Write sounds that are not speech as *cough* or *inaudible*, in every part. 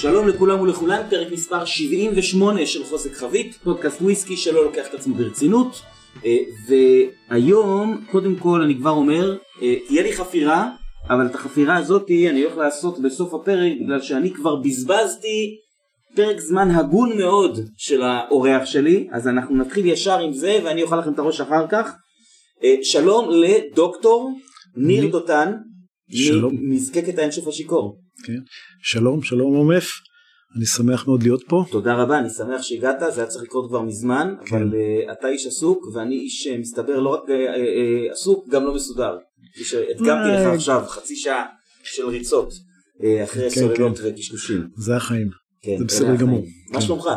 שלום לכולם ולכולן, פרק מספר 78 של חוזק חבית, פודקאסט וויסקי שלא לוקח את עצמו ברצינות. אה, והיום, קודם כל אני כבר אומר, אה, תהיה לי חפירה, אבל את החפירה הזאתי אני הולך לעשות בסוף הפרק, בגלל שאני כבר בזבזתי פרק זמן הגון מאוד של האורח שלי, אז אנחנו נתחיל ישר עם זה ואני אוכל לכם את הראש אחר כך. אה, שלום לדוקטור ניר דותן, שלום. מזקקת האינשוף השיכור. כן. שלום, שלום עומף, אני שמח מאוד להיות פה. תודה רבה, אני שמח שהגעת, זה היה צריך לקרות כבר מזמן, כן. אבל uh, אתה איש עסוק ואני איש uh, מסתבר לא רק uh, uh, עסוק, גם לא מסודר. כפי שהדגמתי לך. עכשיו חצי שעה של ריצות uh, אחרי כן, סוללות כן. וקשקושים. זה החיים. כן, זה בסדר. גמור. מה כן. שלומך?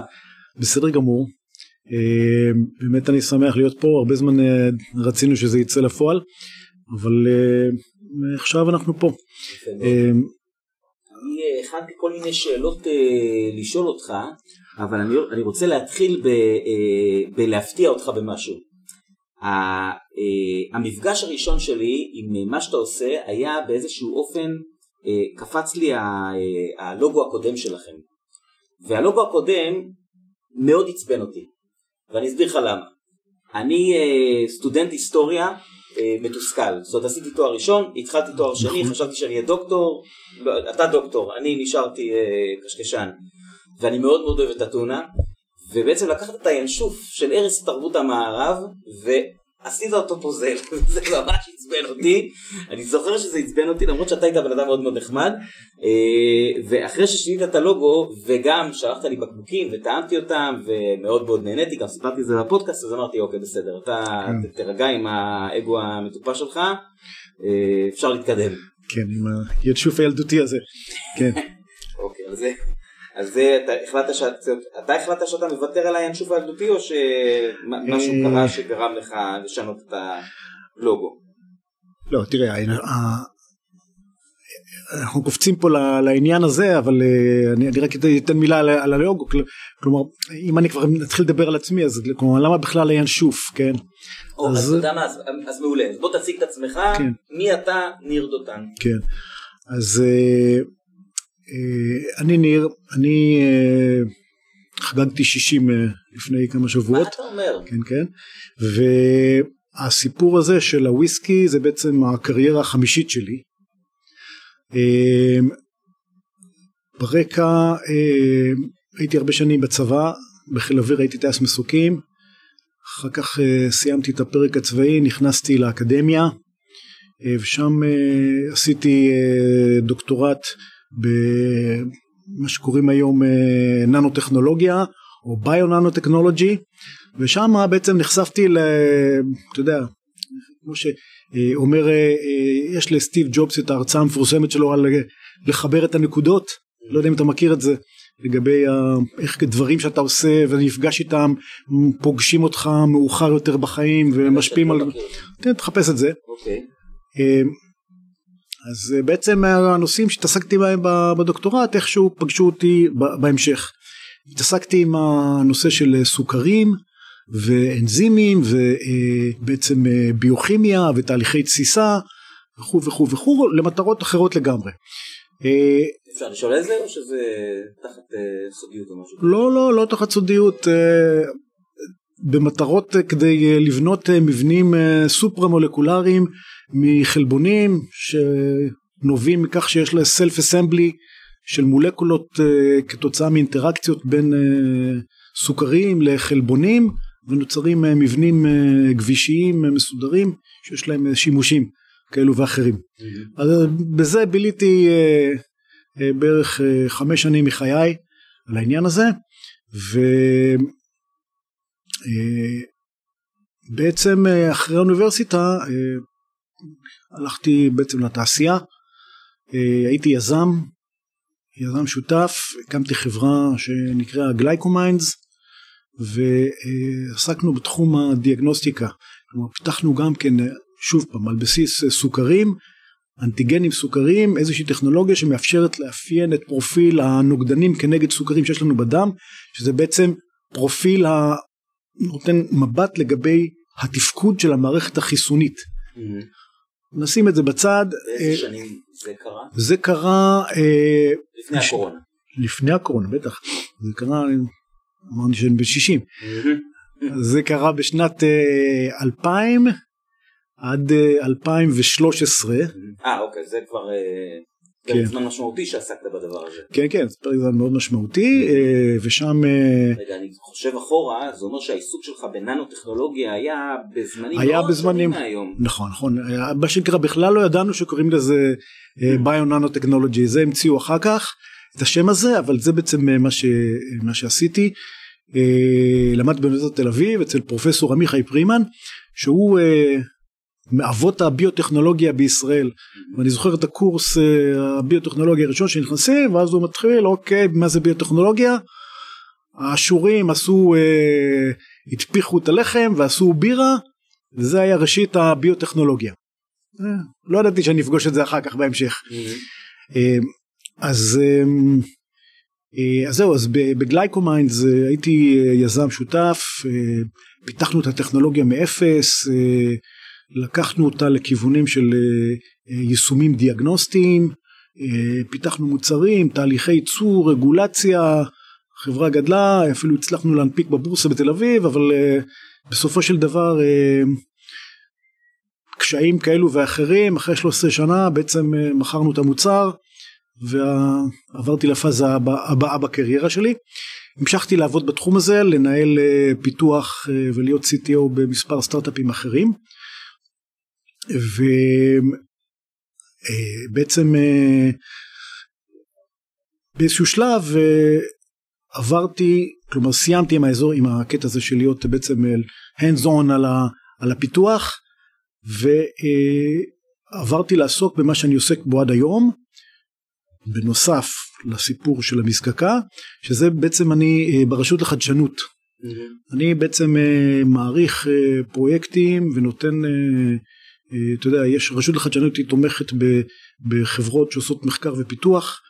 בסדר גמור. אה, באמת אני שמח להיות פה, הרבה זמן אה, רצינו שזה יצא לפועל, אבל אה, עכשיו אנחנו פה. אני אה, הכנתי כל מיני שאלות אה, לשאול אותך, אבל אני, אני רוצה להתחיל ב, אה, בלהפתיע אותך במשהו. ה, אה, המפגש הראשון שלי עם אה, מה שאתה עושה היה באיזשהו אופן, אה, קפץ לי ה, אה, הלוגו הקודם שלכם. והלוגו הקודם מאוד עצבן אותי, ואני אסביר לך למה. אני אה, סטודנט היסטוריה מתוסכל, זאת אומרת עשיתי תואר ראשון, התחלתי תואר שני, נכון. חשבתי שאני אהיה דוקטור, אתה דוקטור, אני נשארתי אה, קשקשן, ואני מאוד מאוד אוהב את אתונה, ובעצם לקחת את הינשוף של ערש תרבות המערב, ועשית אותו פוזל, וזה *laughs* ממש עצבן אותי, אני זוכר שזה עצבן אותי, למרות שאתה היית בן אדם מאוד מאוד נחמד, אה, ואחרי ששינית את הלוגו, וגם שלחת לי בקבוקים וטעמתי אותם, ומאוד מאוד נהניתי, גם סיפרתי את זה בפודקאסט, אז אמרתי אוקיי בסדר, אתה כן. ת- תירגע עם האגו המטופש שלך, אה, אפשר להתקדם. כן, עם הינשוף הילדותי הזה. כן. *laughs* אוקיי, אז זה, אז זה, אתה החלטת שאת, אתה החלטת שאתה מוותר על הינשוף הילדותי, או שמשהו אה. קרה שגרם לך לשנות את הלוגו? לא, תראה, אנחנו קופצים פה לעניין הזה, אבל אה, אני, אני רק אתן- מילה על, על הלוגו, כל- כלומר, אם אני כבר נתחיל לדבר על עצמי, אז כלומר, למה בכלל הינשוף, כן? או, אז אז- אתה מה, אז- אז מעולה, בוא תציג את עצמך, כן. מי אתה, ניר דותן. כן. אז אה, אני ניר, אני אה, חגגתי 60 אה, לפני כמה מה שבועות, אתה אומר? כן כן, והסיפור הזה של הוויסקי זה בעצם הקריירה החמישית שלי. אה, ברקע אה, הייתי הרבה שנים בצבא, בחיל האוויר הייתי טייס מסוקים, אחר כך אה, סיימתי את הפרק הצבאי, נכנסתי לאקדמיה, אה, ושם אה, עשיתי אה, דוקטורט במה שקוראים היום אה, ננו טכנולוגיה או ביו ננו טכנולוגי ושם בעצם נחשפתי ל... אתה יודע, כמו שאומר, אה, אה, יש לסטיב ג'ובס את ההרצאה המפורסמת שלו על לחבר את הנקודות, לא יודע אם אתה מכיר את זה, לגבי איך דברים שאתה עושה ונפגש איתם, פוגשים אותך מאוחר יותר בחיים ומשפיעים על... לא. תן, תחפש את זה. אז אה, בעצם הנושאים שהתעסקתי בהם בדוקטורט איכשהו פגשו אותי בהמשך. התעסקתי עם הנושא של אה, סוכרים ואנזימים ובעצם אה, ביוכימיה ותהליכי תסיסה וכו' וכו' וכו' למטרות אחרות לגמרי. אפשר לשאול איזה, או שזה תחת סודיות או משהו? לא לא לא תחת סודיות במטרות אה, כדי אה, לבנות אה, מבנים סופרה מולקולריים מחלבונים שנובעים מכך שיש לה סלף אסמבלי של מולקולות אה, כתוצאה מאינטראקציות בין סוכרים לחלבונים ונוצרים מבנים גבישיים מסודרים שיש להם שימושים כאלו ואחרים. אז בזה ביליתי בערך חמש שנים מחיי על העניין הזה ובעצם אה, אחרי האוניברסיטה אה, הלכתי בעצם לתעשייה. אה, הייתי יזם יזם שותף הקמתי חברה שנקראה Glycominds ועסקנו בתחום הדיאגנוסטיקה. כלומר פיתחנו גם כן אה, שוב פעם על בסיס אה, סוכרים אנטיגנים סוכריים איזושהי טכנולוגיה שמאפשרת לאפיין את פרופיל הנוגדנים כנגד סוכרים שיש לנו בדם שזה בעצם פרופיל הנותן מבט לגבי התפקוד של המערכת החיסונית. נשים את זה בצד. באיזה אה, שנים זה קרה? זה קרה אה, לפני לש- הקורונה. לפני הקורונה בטח זה קרה אמרתי שאני בן 60 זה קרה בשנת אה, 2000 עד אה, 2013 אה אוקיי זה כבר כן. זמן משמעותי שעסקת בדבר הזה. כן כן זה פרק זמן מאוד משמעותי אה, ושם אה, רגע אני חושב אחורה זה אומר שהעיסוק שלך בננו טכנולוגיה היה בזמנים היה מאוד בזמנים- מהיום. נכון נכון מה שנקרא בכלל לא ידענו שקוראים לזה ביו ננו טכנולוגי זה המציאו אחר כך את השם הזה אבל זה בעצם אה, מה, ש, מה שעשיתי למדתי באוניברסיטת תל אביב אצל פרופסור עמיחי פרימן שהוא מאבות הביוטכנולוגיה בישראל ואני זוכר את הקורס אה, הביוטכנולוגיה הראשון שנכנסים ואז הוא מתחיל אוקיי מה זה ביוטכנולוגיה האשורים עשו אה, התפיחו את הלחם ועשו בירה וזה היה ראשית הביוטכנולוגיה. אה, לא ידעתי שאני אפגוש את זה אחר כך בהמשך. אה, אז אה, אה, אז זהו אז ב- ב Glycominds אה, הייתי אה, יזם שותף אה, פיתחנו את הטכנולוגיה מאפס אה, לקחנו אותה לכיוונים של אה, אה, יישומים דיאגנוסטיים אה, פיתחנו מוצרים תהליכי ייצור רגולציה חברה גדלה אפילו הצלחנו להנפיק בבורסה בתל אביב אבל בסופו של דבר קשיים כאלו ואחרים אחרי 13 שנה בעצם מכרנו את המוצר ועברתי לפאזה הבא- הבאה בקריירה שלי. המשכתי לעבוד בתחום הזה לנהל פיתוח ולהיות CTO במספר סטארט-אפים אחרים. ובעצם uh, באיזשהו שלב uh, עברתי כלומר סיימתי עם האזור עם הקטע הזה של להיות בעצם hands on על, ה, על הפיתוח ועברתי לעסוק במה שאני עוסק בו עד היום בנוסף לסיפור של המזקקה שזה בעצם אני אה, ברשות לחדשנות. אני בעצם אה, מעריך אה, פרויקטים ונותן אה, אה, אתה יודע יש רשות לחדשנות היא תומכת בחברות שעושות מחקר ופיתוח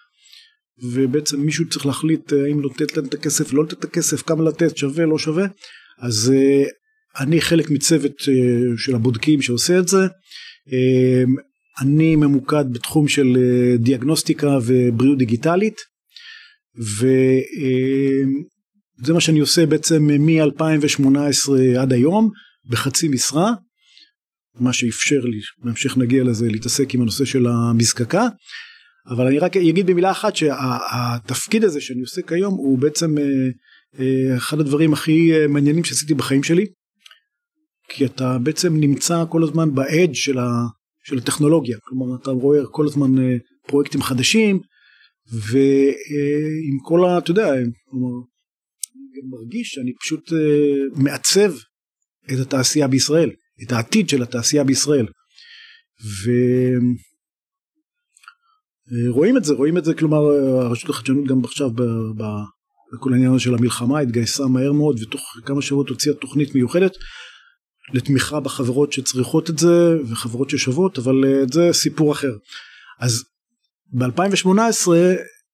ובעצם מישהו צריך להחליט אה, האם לתת להם את הכסף לא לתת את הכסף כמה לתת שווה לא שווה. אז אה, אני חלק מצוות אה, של הבודקים שעושה את זה. אה, אני ממוקד בתחום של אה, דיאגנוסטיקה ובריאות דיגיטלית וזה מה שאני עושה בעצם מ-2018 עד היום בחצי משרה מה שאפשר לי בהמשך נגיע לזה להתעסק עם הנושא של המזקקה אבל אני רק אגיד במילה אחת שהתפקיד הזה שאני עושה כיום הוא בעצם אה, אה, אחד הדברים הכי אה, מעניינים שעשיתי בחיים שלי כי אתה בעצם נמצא כל הזמן באדג' של, של הטכנולוגיה. כלומר אתה רואה כל הזמן פרויקטים חדשים ועם כל ה... אתה יודע, כלומר, אני מרגיש שאני פשוט מעצב את התעשייה בישראל, את העתיד של התעשייה בישראל. ורואים את זה, רואים את זה, כלומר הרשות לחדשנות גם עכשיו ב... ב... בכל העניין של המלחמה התגייסה מהר מאוד ותוך כמה שבועות הוציאה תוכנית מיוחדת לתמיכה בחברות שצריכות את זה וחברות ששוות אבל אה, זה סיפור אחר. אז ב-2018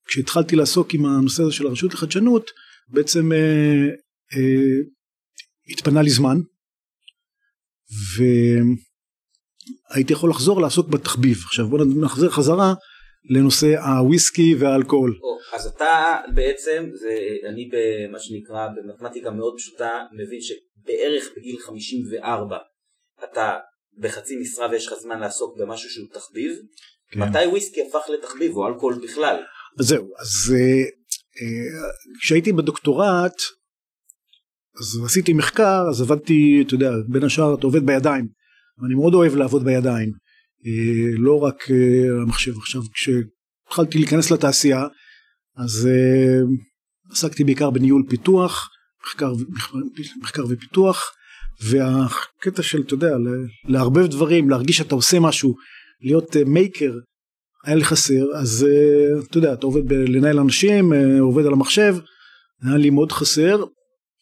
כשהתחלתי לעסוק עם הנושא הזה של הרשות לחדשנות בעצם אה, אה, התפנה לי זמן והייתי יכול לחזור לעסוק בתחביב עכשיו בוא נחזיר חזרה לנושא הוויסקי והאלכוהול. או, אז אתה בעצם, זה, אני במה שנקרא במתמטיקה מאוד פשוטה מבין שבערך בגיל 54 אתה בחצי משרה ויש לך זמן לעסוק במשהו שהוא תחביב, כן. מתי וויסקי הפך לתחביב או אלכוהול בכלל? אז זהו אז אה, אה, כשהייתי בדוקטורט אז עשיתי מחקר אז עבדתי אתה יודע בין השאר אתה עובד בידיים. ואני מאוד אוהב לעבוד בידיים. אה, לא רק אה, המחשב. עכשיו כשהתחלתי להיכנס לתעשייה אז אה, עסקתי בעיקר בניהול פיתוח מחקר, מחקר ופיתוח והקטע של אתה יודע לערבב דברים להרגיש שאתה עושה משהו להיות מייקר היה לי חסר. אז אתה יודע אתה עובד ב- לנהל אנשים עובד על המחשב היה לי מאוד חסר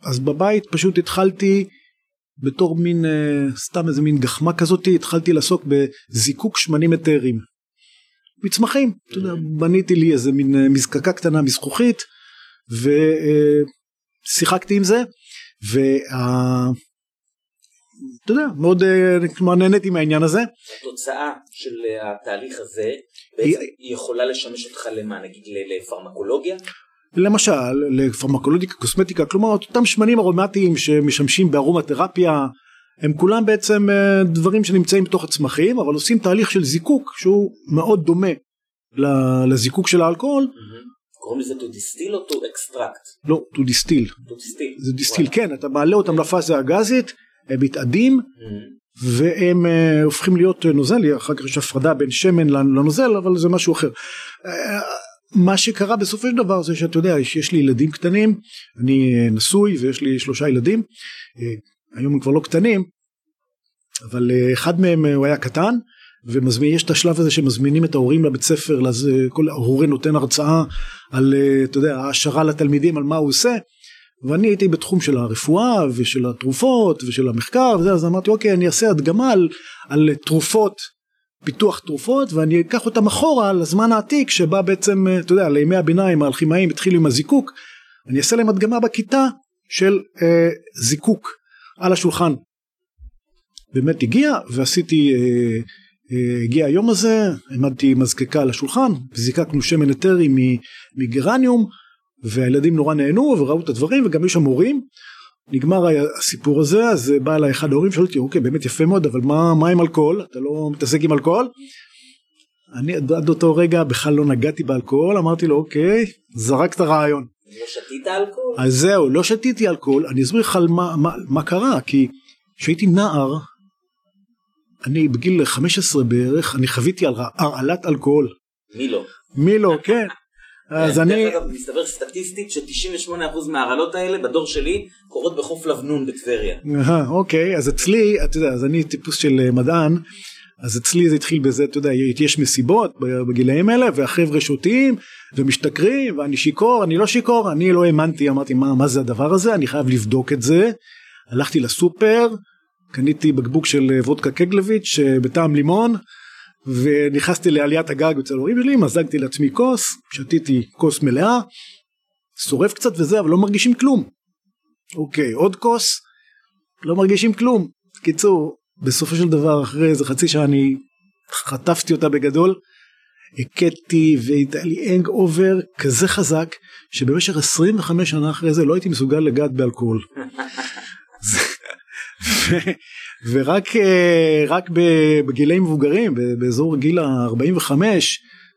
אז בבית פשוט התחלתי בתור מין uh, סתם איזה מין גחמה כזאת התחלתי לעסוק בזיקוק שמנים אתרים מצמחים אתה יודע בניתי לי איזה מין uh, מזקקה קטנה מזכוכית ושיחקתי עם זה וה... אתה יודע מאוד כלומר נהניתי מהעניין הזה. התוצאה של אה, התהליך הזה בעצם היא יכולה לשמש אותך למה? נגיד לפרמקולוגיה? למשל לפרמקולוגיה קוסמטיקה כלומר אותם שמנים ארומטיים שמשמשים בארומתרפיה הם כולם בעצם אה, דברים שנמצאים בתוך הצמחים אבל עושים תהליך של זיקוק שהוא מאוד דומה לזיקוק של האלכוהול. קוראים לזה to distill או to extract? לא, to distill. to distill. זה דיסטיל, כן, אתה מעלה אותם לפאזה הגזית, הם מתאדים והם uh, הופכים להיות נוזל, אחר כך יש הפרדה בין שמן לנוזל אבל זה משהו אחר. מה שקרה בסופו של דבר זה שאתה יודע יש לי ילדים קטנים אני נשוי ויש לי שלושה ילדים היום הם כבר לא קטנים אבל אחד מהם הוא היה קטן ויש את השלב הזה שמזמינים את ההורים לבית ספר אז כל הורה נותן הרצאה על אתה יודע העשרה לתלמידים על מה הוא עושה ואני הייתי בתחום של הרפואה ושל התרופות ושל המחקר וזה אז אמרתי אוקיי אני אעשה הדגמה על, על תרופות פיתוח תרופות ואני אקח אותם אחורה לזמן העתיק שבה בעצם אתה יודע לימי הביניים האלכימאים התחילו עם הזיקוק אני אעשה להם הדגמה בכיתה של אה, זיקוק על השולחן. באמת הגיע ועשיתי אה, אה, הגיע היום הזה העמדתי מזקקה על השולחן וזיקקנו שמן אתרי מגרניום והילדים נורא נהנו וראו את הדברים וגם יש שם מורים נגמר הסיפור הזה אז בא אליי אחד ההורים שואל אותי אוקיי באמת יפה מאוד אבל מה, מה עם אלכוהול אתה לא מתעסק עם אלכוהול? אני עד אותו רגע בכלל לא נגעתי באלכוהול אמרתי לו אוקיי זרק את הרעיון. לא שתית אלכוהול? אז זהו לא שתיתי אלכוהול אני אסביר לך מה, מה, מה קרה כי כשהייתי נער אני בגיל 15 בערך אני חוויתי על הרעלת אלכוהול. מי לא? מי לא כן אז אני... דרך אגב, מסתבר סטטיסטית ש-98% מההרעלות האלה בדור שלי קורות בחוף לבנון בטבריה. אוקיי, אז אצלי, אתה יודע, אז אני טיפוס של מדען, אז אצלי זה התחיל בזה, אתה יודע, יש מסיבות בגילאים האלה, והחבר'ה שותים ומשתכרים, ואני שיכור, אני לא שיכור, אני לא האמנתי, אמרתי, מה, מה זה הדבר הזה? אני חייב לבדוק את זה. הלכתי לסופר, קניתי בקבוק של וודקה קגלביץ' בטעם לימון. ונכנסתי לעליית הגג אצל ההורים שלי, מזגתי לעצמי כוס, שתיתי כוס מלאה, שורף קצת וזה, אבל לא מרגישים כלום. אוקיי, עוד כוס, לא מרגישים כלום. קיצור, בסופו של דבר, אחרי איזה חצי שעה אני חטפתי אותה בגדול, הקאתי והייתה לי hangover כזה חזק, שבמשך 25 שנה אחרי זה לא הייתי מסוגל לגעת באלכוהול. *laughs* ורק אה, רק בגילים מבוגרים באזור גיל ה-45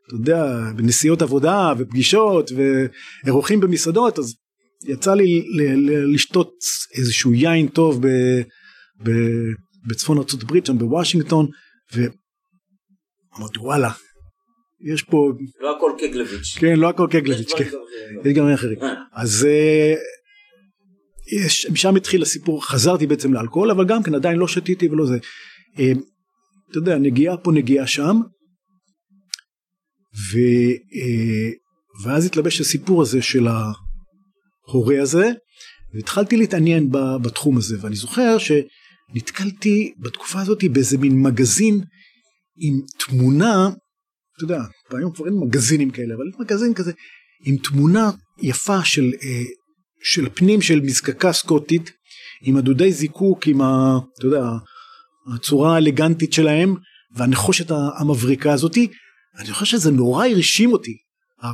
אתה יודע בנסיעות עבודה ופגישות ואירוחים במסעדות אז יצא לי לשתות איזשהו יין טוב ב, ב, בצפון ארצות שם בוושינגטון ואמרתי וואלה יש פה לא הכל קגלביץ' כן לא הכל קגלביץ' כן. יש גם אחרים אה. אז אה, משם התחיל הסיפור, חזרתי בעצם לאלכוהול, אבל גם כן עדיין לא שתיתי ולא זה. אה, אתה יודע, נגיעה פה, נגיעה שם. ו, אה, ואז התלבש הסיפור הזה של ההורה הזה, והתחלתי להתעניין בתחום הזה, ואני זוכר שנתקלתי בתקופה הזאת באיזה מין מגזין עם תמונה, אתה יודע, היום כבר אין מגזינים כאלה, אבל מגזין כזה, עם תמונה יפה של אה, של פנים של מזקקה סקוטית עם הדודי זיקוק עם ה... אתה יודע, הצורה האלגנטית שלהם והנחושת המבריקה הזאתי. אני חושב שזה נורא הרשים אותי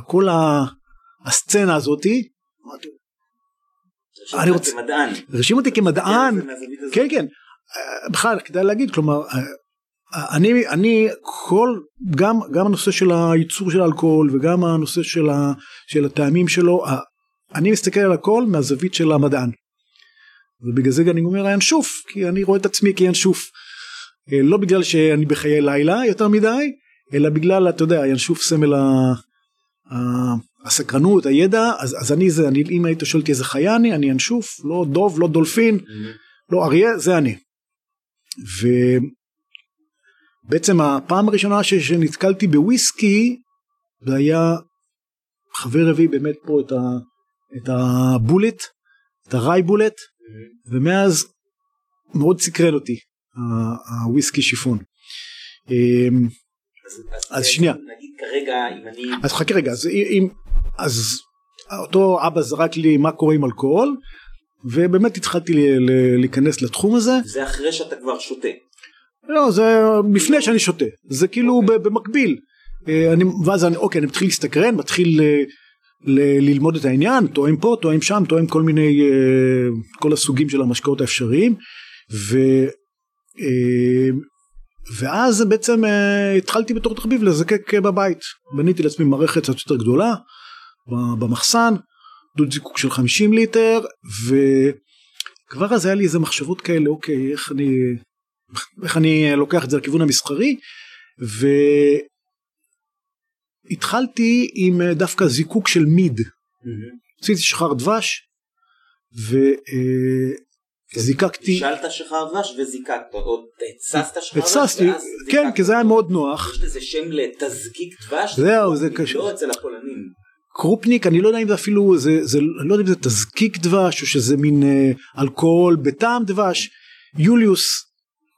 כל הסצנה הזאתי. אני רוצה כמדען. הרשים אותי כמדען. כן כן בכלל כדאי להגיד כלומר אני אני כל גם גם הנושא של הייצור של האלכוהול וגם הנושא של, ה, של הטעמים שלו אני מסתכל על הכל מהזווית של המדען. ובגלל זה אני אומר הינשוף כי אני רואה את עצמי כינשוף. אה, לא בגלל שאני בחיי לילה יותר מדי אלא בגלל אתה יודע ינשוף סמל ה... הסקרנות הידע אז, אז אני זה אני אם היית שואל אותי איזה חיה אני אני ינשוף לא דוב לא דולפין mm-hmm. לא אריה זה אני. ובעצם הפעם הראשונה שנתקלתי בוויסקי זה היה חבר הביא באמת פה את ה... את הבולט, את הריי בולט, ומאז מאוד סקרן אותי הוויסקי שיפון. אמ, אז שנייה. נגיד כרגע אם אני... אז חכה רגע, אז אם... אז אותו אבא זרק לי מה קורה עם אלכוהול, ובאמת התחלתי להיכנס לתחום הזה. זה אחרי שאתה כבר שותה. לא, זה לפני שאני שותה, זה כאילו. אוקיי. במקביל. אה, אני, ואז אני, אוקיי, אני מתחיל להסתקרן, מתחיל ל- ללמוד את העניין, טועם פה, טועם שם, טועם כל מיני, אה, כל הסוגים של המשקאות האפשריים. ו, אה, ואז בעצם אה, התחלתי בתור תחביב לזקק בבית. בניתי לעצמי מערכת קצת יותר גדולה במחסן, דוד זיקוק של 50 ליטר, וכבר אז היה לי איזה מחשבות כאלה, אוקיי, איך אני, איך אני לוקח את זה לכיוון המסחרי, והתחלתי עם אה, דווקא זיקוק של מיד. עשיתי שחר דבש, וזיקקתי... בישלת שחר דבש וזיקקת, או התססת שחר דבש ואז כן, זיקקת כי זה היה. מאוד נוח. יש לזה שם לתזקיק דבש? זהו, זה לא קשור. אצל הפולנים. קרופניק אני לא יודע אם זה אפילו זה, זה לא יודע אם זה תזקיק דבש או שזה מין אה, אלכוהול בטעם דבש יוליוס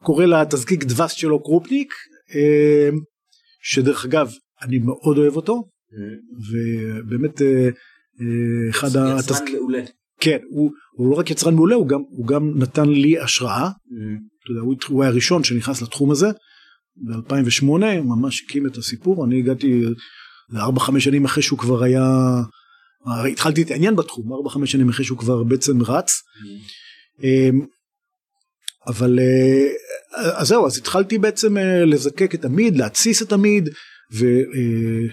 קורא לתזקיק דבש שלו קרופניק אה, שדרך אגב אני מאוד אוהב אותו ובאמת אה, אה, אחד יצרן מעולה. כן הוא, הוא לא רק יצרן מעולה הוא גם, הוא גם נתן לי השראה. אתה יודע, הוא, הוא היה הראשון שנכנס לתחום הזה ב-2008 ממש הקים את הסיפור. אני הגעתי ארבע חמש שנים אחרי שהוא כבר היה התחלתי להתעניין בתחום ארבע חמש שנים אחרי שהוא כבר בעצם רץ. אמ, אבל אה, אז זהו אז התחלתי בעצם לזקק את המיד להתסיס את המיד ו, אה,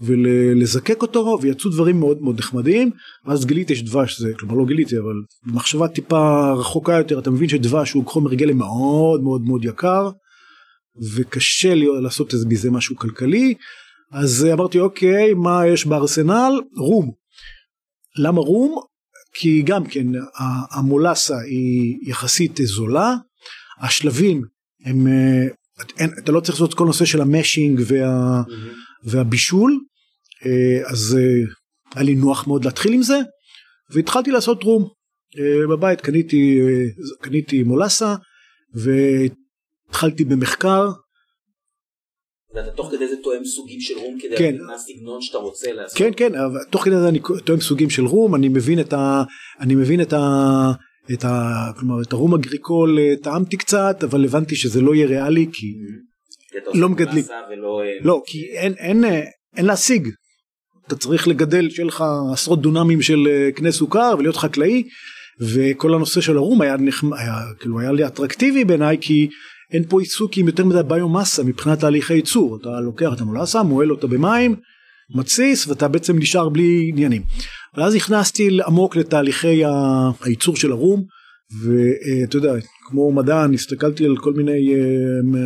ולזקק אותו ויצאו דברים מאוד מאוד נחמדים. ואז גיליתי שדבש זה כלומר לא גיליתי אבל במחשבה טיפה רחוקה יותר אתה מבין שדבש הוא חומר גלם מאוד מאוד מאוד יקר וקשה לי לעשות מזה משהו כלכלי. אז אמרתי אוקיי מה יש בארסנל? רום. למה רום? כי גם כן המולסה היא יחסית זולה. השלבים הם אה, אין, אתה לא צריך לעשות את כל נושא של המשינג וה, והבישול אה, אז אה, היה לי נוח מאוד להתחיל עם זה והתחלתי לעשות רום אה, בבית קניתי קניתי מולסה והתחלתי במחקר ואתה תוך כדי זה תואם סוגים של רום כדי כן. להבין מה הסגנון שאתה רוצה לעשות. כן כן תוך כדי זה אני טועם סוגים של רום אני מבין את ה... אני מבין את ה... את ה... כלומר את הרום אגריקול אה, טעמתי קצת אבל הבנתי שזה לא יהיה ריאלי כי לא מגדלים. ולא... אה, לא כי אין אין אה, אין להשיג אתה צריך לגדל שיהיה לך עשרות דונמים של קנה סוכר ולהיות חקלאי וכל הנושא של הרום היה, נחמ... היה כאילו היה לי אטרקטיבי בעיניי כי אין פה עיסוק עם יותר מדי ביומאסה מבחינת תהליכי ייצור אתה לוקח את המולאסה מועל אותה במים מתסיס ואתה בעצם נשאר בלי עניינים. ואז נכנסתי עמוק לתהליכי הייצור של הרום ואתה יודע כמו מדען הסתכלתי על כל מיני אה,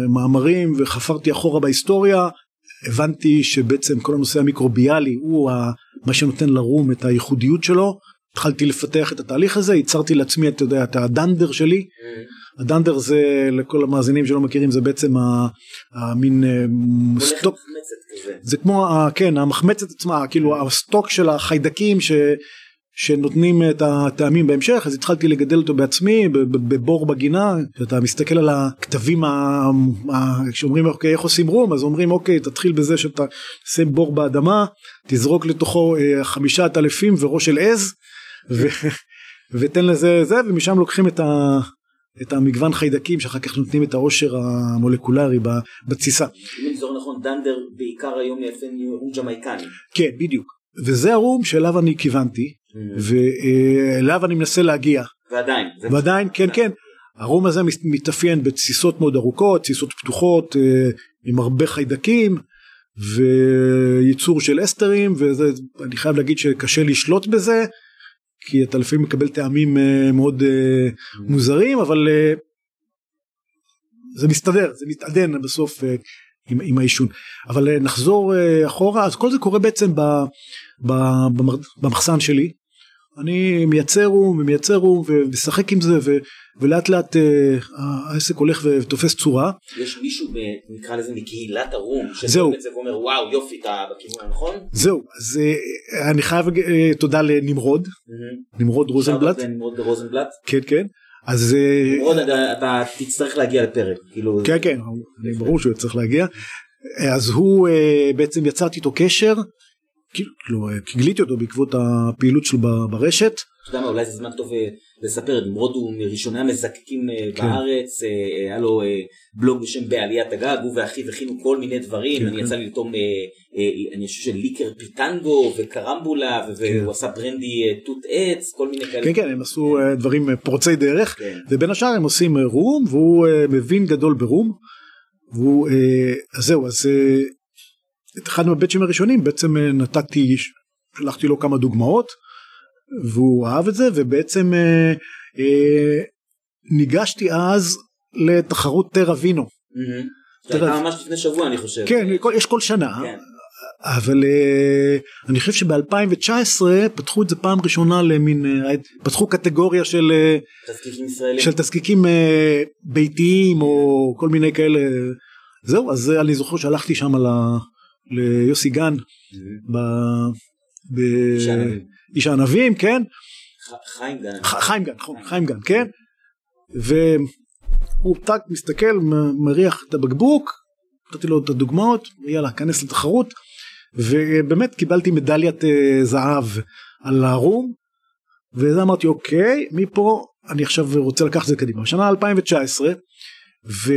מאמרים וחפרתי אחורה בהיסטוריה הבנתי שבעצם כל הנושא המיקרוביאלי הוא מה שנותן לרום את הייחודיות שלו התחלתי לפתח את התהליך הזה ייצרתי לעצמי אתה יודע את הדנדר שלי. אה, הדנדר זה לכל המאזינים שלא מכירים זה בעצם המין אה, סטוק. זה כמו כן המחמצת עצמה כאילו הסטוק של החיידקים ש, שנותנים את הטעמים בהמשך אז התחלתי לגדל אותו בעצמי בבור בגינה. אתה מסתכל על הכתבים ה- שאומרים אוקיי איך עושים רום? אז אומרים אוקיי תתחיל בזה שאתה שים בור באדמה תזרוק לתוכו אה, חמישת אלפים וראש של עז ו, ותן לזה זה ומשם לוקחים את ה... את המגוון חיידקים שאחר כך נותנים את העושר המולקולרי בתסיסה. אם אני זוכר נכון דנדר בעיקר היום יפה הוא ג'מייקני. כן בדיוק וזה הרום שאליו אני כיוונתי ואליו אני מנסה להגיע ועדיין. ועדיין כן כן הרום הזה מת- מתאפיין בתסיסות מאוד ארוכות תסיסות פתוחות אה, עם הרבה חיידקים וייצור של אסטרים ואני חייב להגיד שקשה לשלוט בזה כי אתה לפעמים מקבל טעמים אה, מאוד אה, מוזרים אבל אה, זה מסתדר זה מתעדן בסוף עם, עם העישון. אבל נחזור אחורה אז כל זה קורה בעצם ב, ב, במחסן שלי אני מייצר רום ומייצר רום ומשחק עם זה ו, ולאט לאט אה, העסק הולך ותופס צורה יש מישהו ב- נקרא לזה מקהילת הרום. זהו. שזהו. את זה ואומר וואו יופי אתה בכיוון הנכון. זהו אז אה, אני חייב אה, תודה לנמרוד נמרוד רוזנבלט נמרוד רוזנבלט. כן כן אז אה, נמרוד אתה- אתה תצטרך להגיע לפרק. כאילו. כן כן ברור שהוא צריך להגיע אז הוא אה, בעצם יצרתי איתו קשר כאילו אה, כי גיליתי אותו בעקבות הפעילות שלו ברשת אתה יודע מה, אולי זה זמן טוב אה, לספר, נמרוד הוא מראשוני המזקקים אה, כן. בארץ, אה, היה לו אה, בלוג בשם בעליית הגג, הוא ואחיו הכינו כל מיני דברים, כן, אני כן. יצא לי אה, אה, אני חושב של ליקר פיטנגו וקרמבולה, ו- כן. והוא עשה ברנדי אה, תות עץ, כל מיני כאלה. כן כן הם עשו אה, דברים אה, פורצי דרך כן. ובין השאר הם עושים אה, רום והוא אה, מבין גדול ברום. והוא אה, אז זהו אז אה, את אחד מהבצ'ים הראשונים בעצם אה, נתתי שלחתי לו כמה דוגמאות והוא אהב את זה ובעצם אה, אה, ניגשתי אז לתחרות טרה וינו. מהמם. זה תראה, הייתה ממש לפני שבוע אני חושב. כן יש כל שנה כן. אבל אה, אני חושב שב-2019 פתחו את זה פעם ראשונה למין אה, פתחו קטגוריה של אה, תזקיקים ישראלים. של תזקיקים אה, ביתיים או כל מיני כאלה זהו אז אני זוכר שהלכתי שם ל- ליוסי גן מהמם. ב... ב... איש הענבים. כן חיים גן. חיים גן נכון חיים גן כן והוא טק מסתכל מריח את הבקבוק נתתי לו את הדוגמאות יאללה כנס לתחרות ובאמת קיבלתי מדליית אה, זהב על הרום וזה אמרתי אוקיי מפה אני עכשיו רוצה לקחת את זה קדימה שנה 2019 ו...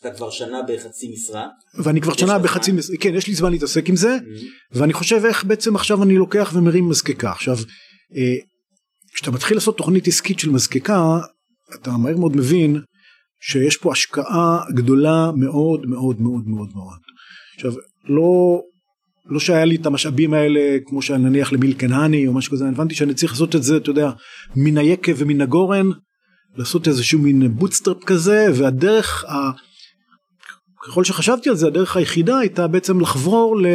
אתה כבר שנה בחצי משרה. ואני כבר שנה בחצי. מס... כן יש לי זמן להתעסק עם זה מהמם. ואני חושב איך בעצם עכשיו אני לוקח ומרים מזקקה עכשיו אה, כשאתה מתחיל לעשות תוכנית עסקית של מזקקה אתה מהר מאוד מבין שיש פה השקעה גדולה מאוד מאוד מאוד מאוד מאוד עכשיו לא לא שהיה לי את המשאבים האלה כמו שנניח למיל קנני או משהו כזה אני הבנתי שאני צריך לעשות את זה אתה יודע מן היקב ומן הגורן לעשות איזשהו מין bootstrap כזה והדרך ה... ככל שחשבתי על זה הדרך היחידה הייתה בעצם לחבור ל...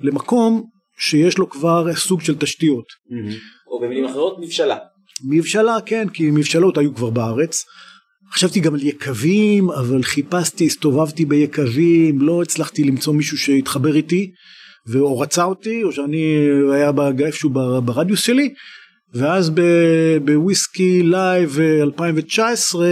למקום שיש לו כבר סוג של תשתיות. או במילים אחרות מבשלה. מבשלה כן כי מבשלות היו כבר בארץ. חשבתי גם על יקבים אבל חיפשתי הסתובבתי ביקבים לא הצלחתי למצוא מישהו שהתחבר איתי או רצה אותי או שאני היה איפשהו ברדיוס שלי ואז ב Whisky Live אה, 2019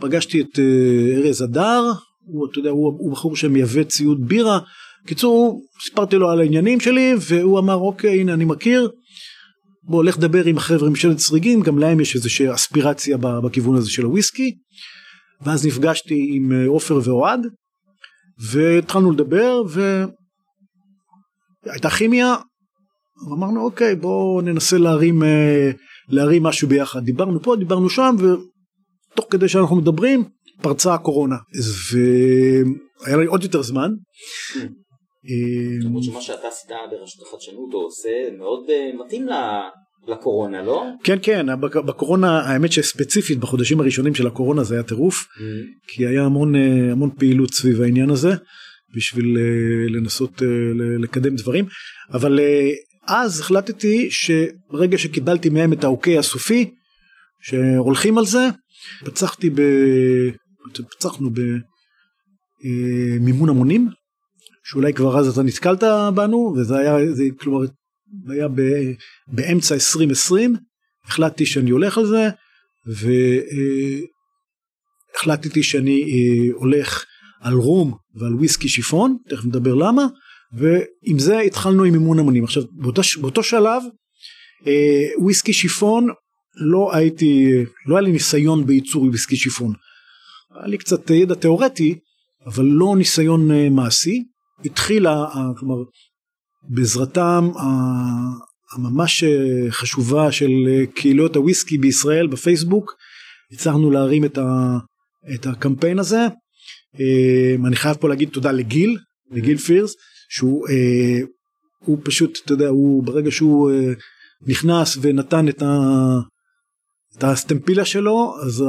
פגשתי את אה, ארז אדר הוא אתה יודע הוא, הוא בחור שמייבא ציוד בירה. קיצור סיפרתי לו על העניינים שלי והוא אמר אוקיי הנה אני מכיר. בוא לך דבר עם החבר'ה מבשלת שריגים גם להם יש איזושהי אספירציה בכיוון הזה של הוויסקי. ואז נפגשתי עם אה, עופר ואוהד והתחלנו לדבר והייתה כימיה. ואמרנו אוקיי בוא ננסה להרים אה, להרים משהו ביחד. דיברנו פה דיברנו שם ותוך כדי שאנחנו מדברים פרצה הקורונה והיה לי עוד יותר זמן. למרות שמה שאתה עשית ברשות החדשנות או עושה מאוד אה, מתאים ל- לקורונה, לא? כן כן בק- בקורונה האמת שספציפית בחודשים הראשונים של הקורונה זה היה טירוף מהמם. כי היה המון אה, המון פעילות סביב העניין הזה בשביל אה, לנסות לקדם דברים אבל אז החלטתי שברגע שקיבלתי מהם את האוקיי הסופי שהולכים על זה פצחתי ב... פצחנו במימון המונים שאולי כבר אז אתה נתקלת בנו וזה היה זה כלומר היה ב, באמצע 2020 החלטתי שאני הולך על זה והחלטתי שאני אה, הולך על רום ועל וויסקי שיפון תכף נדבר למה ועם זה התחלנו עם מימון המונים. עכשיו באותו, באותו שלב אה, וויסקי שיפון לא הייתי לא היה לי ניסיון בייצור וויסקי שיפון. היה לי קצת ידע תיאורטי אבל לא ניסיון אה, מעשי. התחילה אה, כלומר בעזרתם ה- הממש אה, חשובה של אה, קהילות הוויסקי בישראל בפייסבוק הצלחנו להרים את, ה, את הקמפיין הזה. אה, אני חייב פה להגיד תודה לגיל לגיל פירס שהוא אה, הוא פשוט אתה יודע הוא ברגע שהוא אה, נכנס ונתן את, ה, את הסטמפילה שלו אז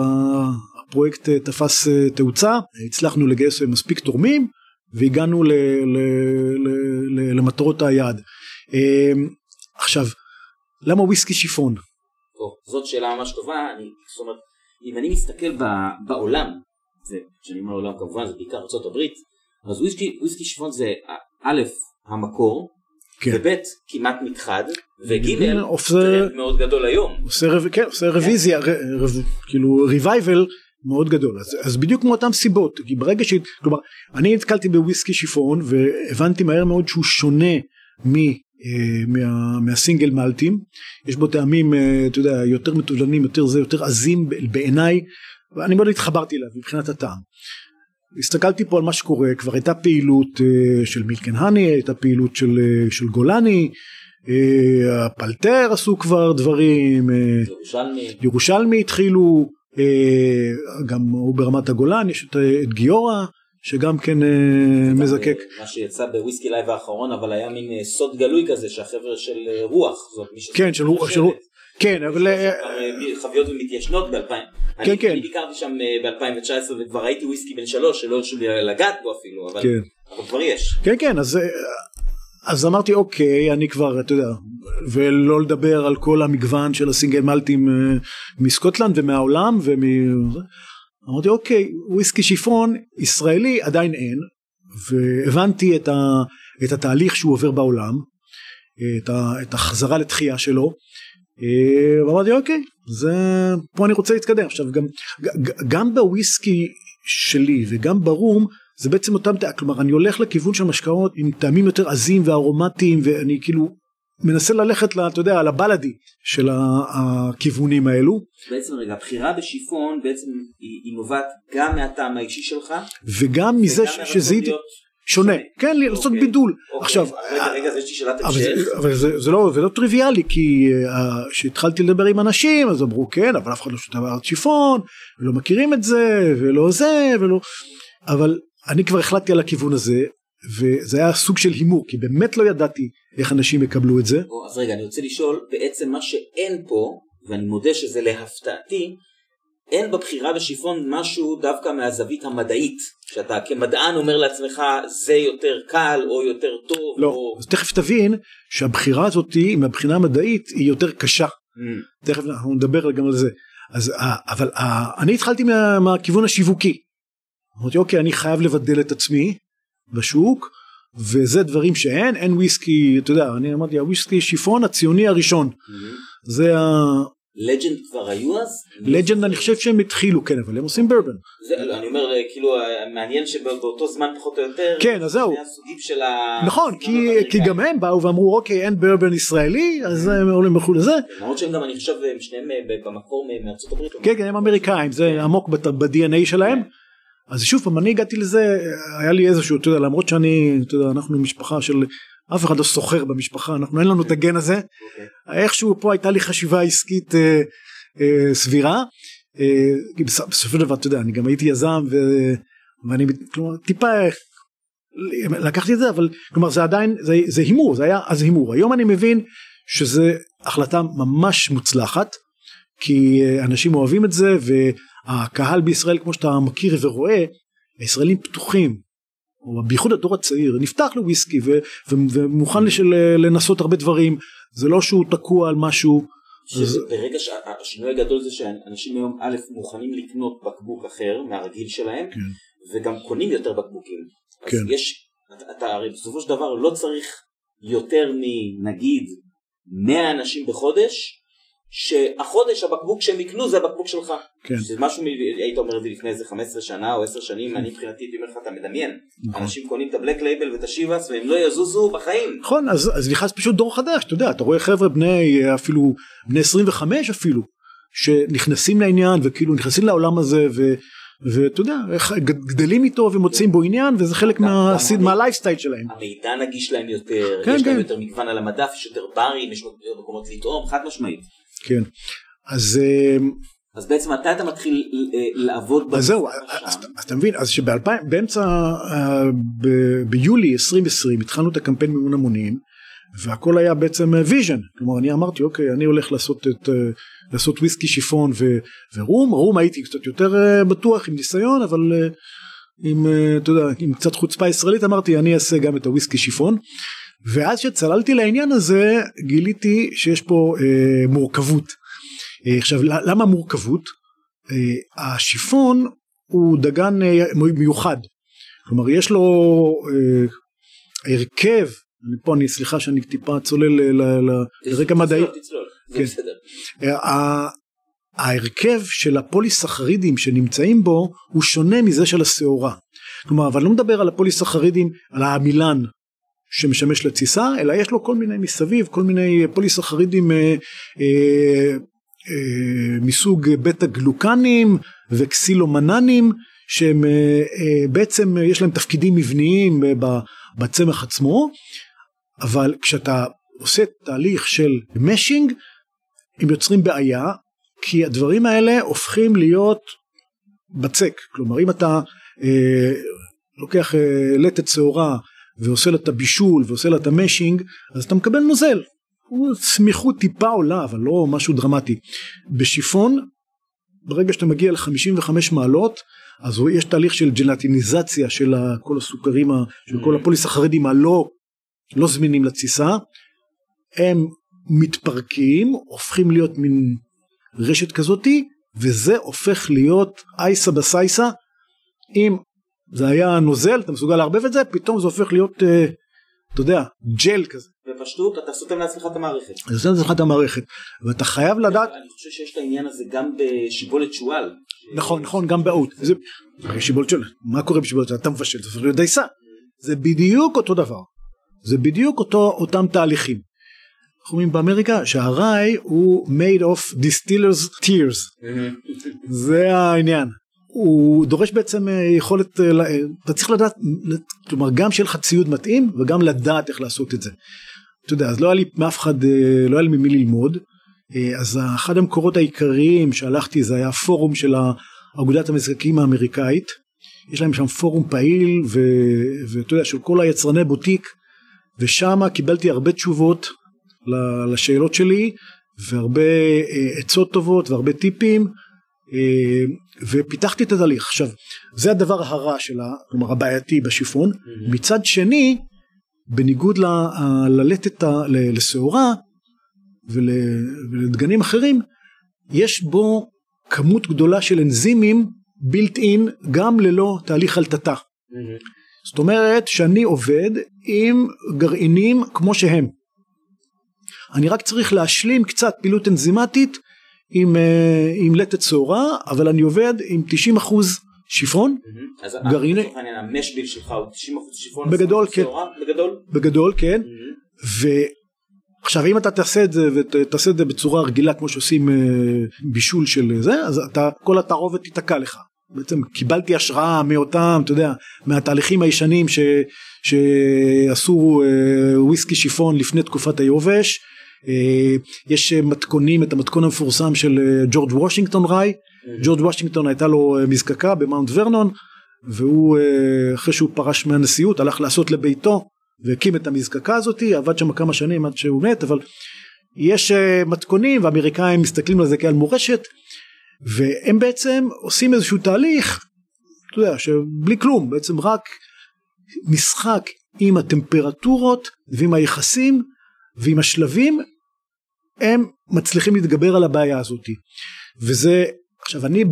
הפרויקט אה, תפס אה, תאוצה הצלחנו לגייס אה, מספיק תורמים והגענו ל, ל, ל, ל, למטרות היעד. אה, עכשיו למה וויסקי שיפון? זאת שאלה ממש טובה, אני, זאת אומרת, אם אני מסתכל בעולם, כשאני אומר עולם כמובן זה בעיקר ארה"ב, אז וויסקי, וויסקי שיפון זה א', המקור, כן. וב', כמעט נכחד, וג', עושה- טרנד מאוד גדול היום. עושה, רב, כן, עושה רוויזיה, ר, רב, כאילו revival מאוד גדול אז, אז בדיוק מאותן סיבות כי ברגע ש... כלומר אני נתקלתי בוויסקי שיפון והבנתי מהר מאוד שהוא שונה מה, מהסינגל מלטים יש בו טעמים אתה יודע יותר מטולנים יותר זה יותר עזים בעיניי ואני מאוד התחברתי אליו מבחינת הטעם. הסתכלתי פה על מה שקורה כבר הייתה פעילות של מילקן האני הייתה פעילות של, של גולני הפלטר עשו כבר דברים ירושלמי, ירושלמי התחילו גם הוא ברמת הגולן יש את גיורא שגם כן אה, מזקק. מה שיצא בוויסקי Live האחרון אבל היה מין אה, סוד גלוי כזה שהחבר'ה של אה, רוח זאת מי כן של רוח. כן אבל חביות מתיישנות ב-2000. כן כן. אני ביקרתי שם ב-2019 וכבר הייתי וויסקי בן שלוש שלא הרשו לי לגעת בו אפילו אבל כן. כבר יש. כן כן אז אז אמרתי אוקיי אני כבר אתה יודע ולא לדבר על כל המגוון של הסינגל מלטים מסקוטלנד ומהעולם ומ... אמרתי אוקיי וויסקי שיפון ישראלי עדיין אין והבנתי את, ה, את התהליך שהוא עובר בעולם את, ה, את החזרה לתחייה שלו ואמרתי אוקיי זה פה אני רוצה להתקדם עכשיו גם גם בוויסקי שלי וגם ברום זה בעצם אותם כלומר אני הולך לכיוון של משקאות עם טעמים יותר עזים וארומטיים ואני כאילו מנסה ללכת, אתה יודע, לבלאדי של הכיוונים האלו. בעצם רגע, הבחירה בשיפון בעצם היא, היא נובעת גם מהטעם האישי שלך. וגם מזה שזה שונה, כן, אוקיי, לעשות בידול. אוקיי. עכשיו, המשך. אבל זה, זה, לא, זה לא טריוויאלי, כי כשהתחלתי לדבר עם אנשים, אז אמרו כן, אבל אף אחד לא שותה בארץ שיפון, ולא מכירים את זה, ולא זה, ולא... אבל אני כבר החלטתי על הכיוון הזה, וזה היה סוג של הימור כי באמת לא ידעתי איך אנשים יקבלו את זה. אז רגע אני רוצה לשאול בעצם מה שאין פה ואני מודה שזה להפתעתי אין בבחירה בשיפון משהו דווקא מהזווית המדעית שאתה כמדען אומר לעצמך זה יותר קל או יותר טוב. לא, או... אז תכף תבין שהבחירה הזאת מהבחינה המדעית היא יותר קשה. Mm. תכף אנחנו נדבר גם על זה. אז אבל אני התחלתי מה, מהכיוון השיווקי. אמרתי אוקיי אני חייב לבדל את עצמי בשוק וזה דברים שאין אין וויסקי אתה יודע אני אמרתי הוויסקי שיפון הציוני הראשון mm-hmm. זה ה... לג'נד כבר היו אז? לג'נד אני חושב שהם התחילו כן אבל הם עושים ברבן. זה, אני אומר כאילו מעניין שבאותו זמן פחות או יותר כן אז זהו של ה... נכון כי, כי גם הם באו ואמרו אוקיי אין ברבן ישראלי אז הם עולים בחו"ל לזה. למרות שהם גם אני חושב שניהם במקור מארצות הברית. כן כן הם אמריקאים זה עמוק ב-DNA שלהם. כן. אז שוב פעם אני הגעתי לזה היה לי איזשהו אתה יודע למרות שאני אתה יודע אנחנו משפחה של אף אחד לא סוחר במשפחה אנחנו אין לנו את הגן הזה okay. אוקיי. איכשהו פה הייתה לי חשיבה עסקית אה, אה, סבירה אה, בסופו של דבר אתה יודע אני גם הייתי יזם ו, ואני כלומר, טיפה לקחתי את זה אבל כלומר זה עדיין זה, זה הימור זה היה אז הימור היום אני מבין שזה החלטה ממש מוצלחת כי אה, אנשים אוהבים את זה הקהל בישראל כמו שאתה מכיר ורואה הישראלים פתוחים בייחוד הדור הצעיר נפתח לוויסקי ו- ו- ומוכן לשל, לנסות הרבה דברים זה לא שהוא תקוע על משהו. אז... ברגע שהשינוי הגדול זה שאנשים היום א' מוכנים לקנות בקבוק אחר מהרגיל שלהם כן. וגם קונים יותר בקבוקים. כן. אז יש, אתה, אתה הרי בסופו של דבר לא צריך יותר מנגיד 100 אנשים בחודש שהחודש הבקבוק שהם יקנו זה הבקבוק שלך. כן. זה משהו, היית אומר את זה לפני איזה 15 שנה או 10 שנים, אני מבחינתי הייתי אומר לך אתה מדמיין. נכון. אנשים קונים את הבלק לייבל ואת השיבאס והם לא יזוזו בחיים. נכון, אז, אז נכנס פשוט דור חדש, אתה יודע, אתה רואה חבר'ה בני אפילו, בני 25 אפילו, שנכנסים לעניין וכאילו נכנסים לעולם הזה ו... ואתה יודע, גדלים איתו ומוצאים בו עניין וזה חלק מהלייפסטייל שלהם. המידע נגיש להם יותר, כן, יש להם כן. יותר מגוון על המדף, יש יותר ברים, יש מקומות לטעום, חד משמעית. כן. אז אה, אז בעצם מתי אתה מתחיל אה, לעבוד אז זהו אז אתה מבין אז שבאמצע אה, ביולי 2020 התחלנו את הקמפיין מימון המונים והכל היה בעצם vision כלומר אני אמרתי אוקיי אני הולך לעשות את לעשות וויסקי שיפון ו, ורום. רום הייתי קצת יותר בטוח עם ניסיון אבל עם אתה יודע עם קצת חוצפה ישראלית אמרתי אני אעשה גם את הוויסקי שיפון ואז שצללתי לעניין הזה גיליתי שיש פה אה, מורכבות. אה, עכשיו למה מורכבות? אה, השיפון הוא דגן אה, מיוחד. כלומר יש לו אה, הרכב, פה אני סליחה שאני טיפה צולל לרקע מדעי. כן. אה, ההרכב של הפוליסחרידים שנמצאים בו הוא שונה מזה של השעורה. כלומר אבל אני לא מדבר על הפוליסחרידים על העמילן שמשמש לתסיסה אלא יש לו כל מיני מסביב כל מיני פוליסחרידים אה, אה, אה, מסוג בטא גלוקנים וקסילומננים שהם אה, אה, בעצם יש להם תפקידים מבניים אה, בצמח עצמו אבל כשאתה עושה תהליך של mashing הם יוצרים בעיה כי הדברים האלה הופכים להיות בצק. כלומר אם אתה אה, לוקח אה, לתת שעורה ועושה לה את הבישול ועושה לה את ה mashing אז אתה מקבל נוזל. סמיכות טיפה עולה אבל לא משהו דרמטי. בשיפון ברגע שאתה מגיע ל-55 מעלות אז יש תהליך של ג'לטיניזציה של כל הסוכרים של כל הפוליס החרדים הלא לא זמינים לתסיסה. הם מתפרקים הופכים להיות מין רשת כזאתי וזה הופך להיות אייסה בסייסה אם זה היה נוזל אתה מסוגל לערבב את זה פתאום זה הופך להיות אה, אתה יודע ג'ל כזה. בפשטות אתה סותם לעצמך את המערכת. אתה סותם לעצמך את המערכת ואתה חייב לדעת. אני חושב שיש את העניין הזה גם בשיבולת שועל. נכון נכון גם באות. זה שיבולת שועל מה קורה בשיבולת שועל אתה מבשל זה הופך להיות דייסה. זה בדיוק אותו דבר. זה בדיוק אותו אותם תהליכים. אנחנו אומרים באמריקה שהרעי הוא made of distillers tears זה העניין הוא דורש בעצם אה, יכולת אה, אה, אתה צריך לדעת כלומר גם שיהיה לך ציוד מתאים וגם לדעת איך לעשות את זה. אתה יודע אז לא היה לי מאף אחד לא היה לי ממי ללמוד. אז אחד המקורות העיקריים שהלכתי זה היה פורום של אגודת המשחקים האמריקאית. יש להם שם פורום פעיל ואתה יודע של כל היצרני בוטיק. ושם קיבלתי הרבה תשובות לשאלות שלי והרבה עצות טובות והרבה טיפים ופיתחתי את התהליך עכשיו זה הדבר הרע שלה כלומר הבעייתי בשיפון mm-hmm. מצד שני בניגוד ל, ללטת לשעורה ול, ולדגנים אחרים יש בו כמות גדולה של אנזימים בילט אין גם ללא תהליך חלטתה mm-hmm. זאת אומרת שאני עובד עם גרעינים כמו שהם אני רק צריך להשלים קצת פעילות אנזימטית עם, אה, עם לטת שעורה אבל אני עובד עם 90 אחוז שיפון אז גרעיני. המשביל שלך הוא 90 אחוז שיפון בגדול כן. בגדול? בגדול כן. ועכשיו אם אתה תעשה את זה ותעשה את זה בצורה רגילה כמו שעושים אה, בישול של זה אז אתה כל התערובת תיתקע לך. בעצם קיבלתי השראה מאותם אתה יודע מהתהליכים הישנים ש, שעשו אה, וויסקי שיפון לפני תקופת היובש. אה, יש מתכונים את המתכון המפורסם של אה, ג'ורג' וושינגטון ראי. ג'ורג' וושינגטון הייתה לו אה, מזקקה במאונט ורנון והוא אחרי שהוא פרש מהנשיאות הלך לעשות לביתו והקים את המזקקה הזאתי עבד שם כמה שנים עד שהוא מת אבל יש מתכונים ואמריקאים מסתכלים על זה כעל מורשת והם בעצם עושים איזשהו תהליך אתה יודע שבלי כלום בעצם רק משחק עם הטמפרטורות ועם היחסים ועם השלבים הם מצליחים להתגבר על הבעיה הזאת וזה עכשיו אני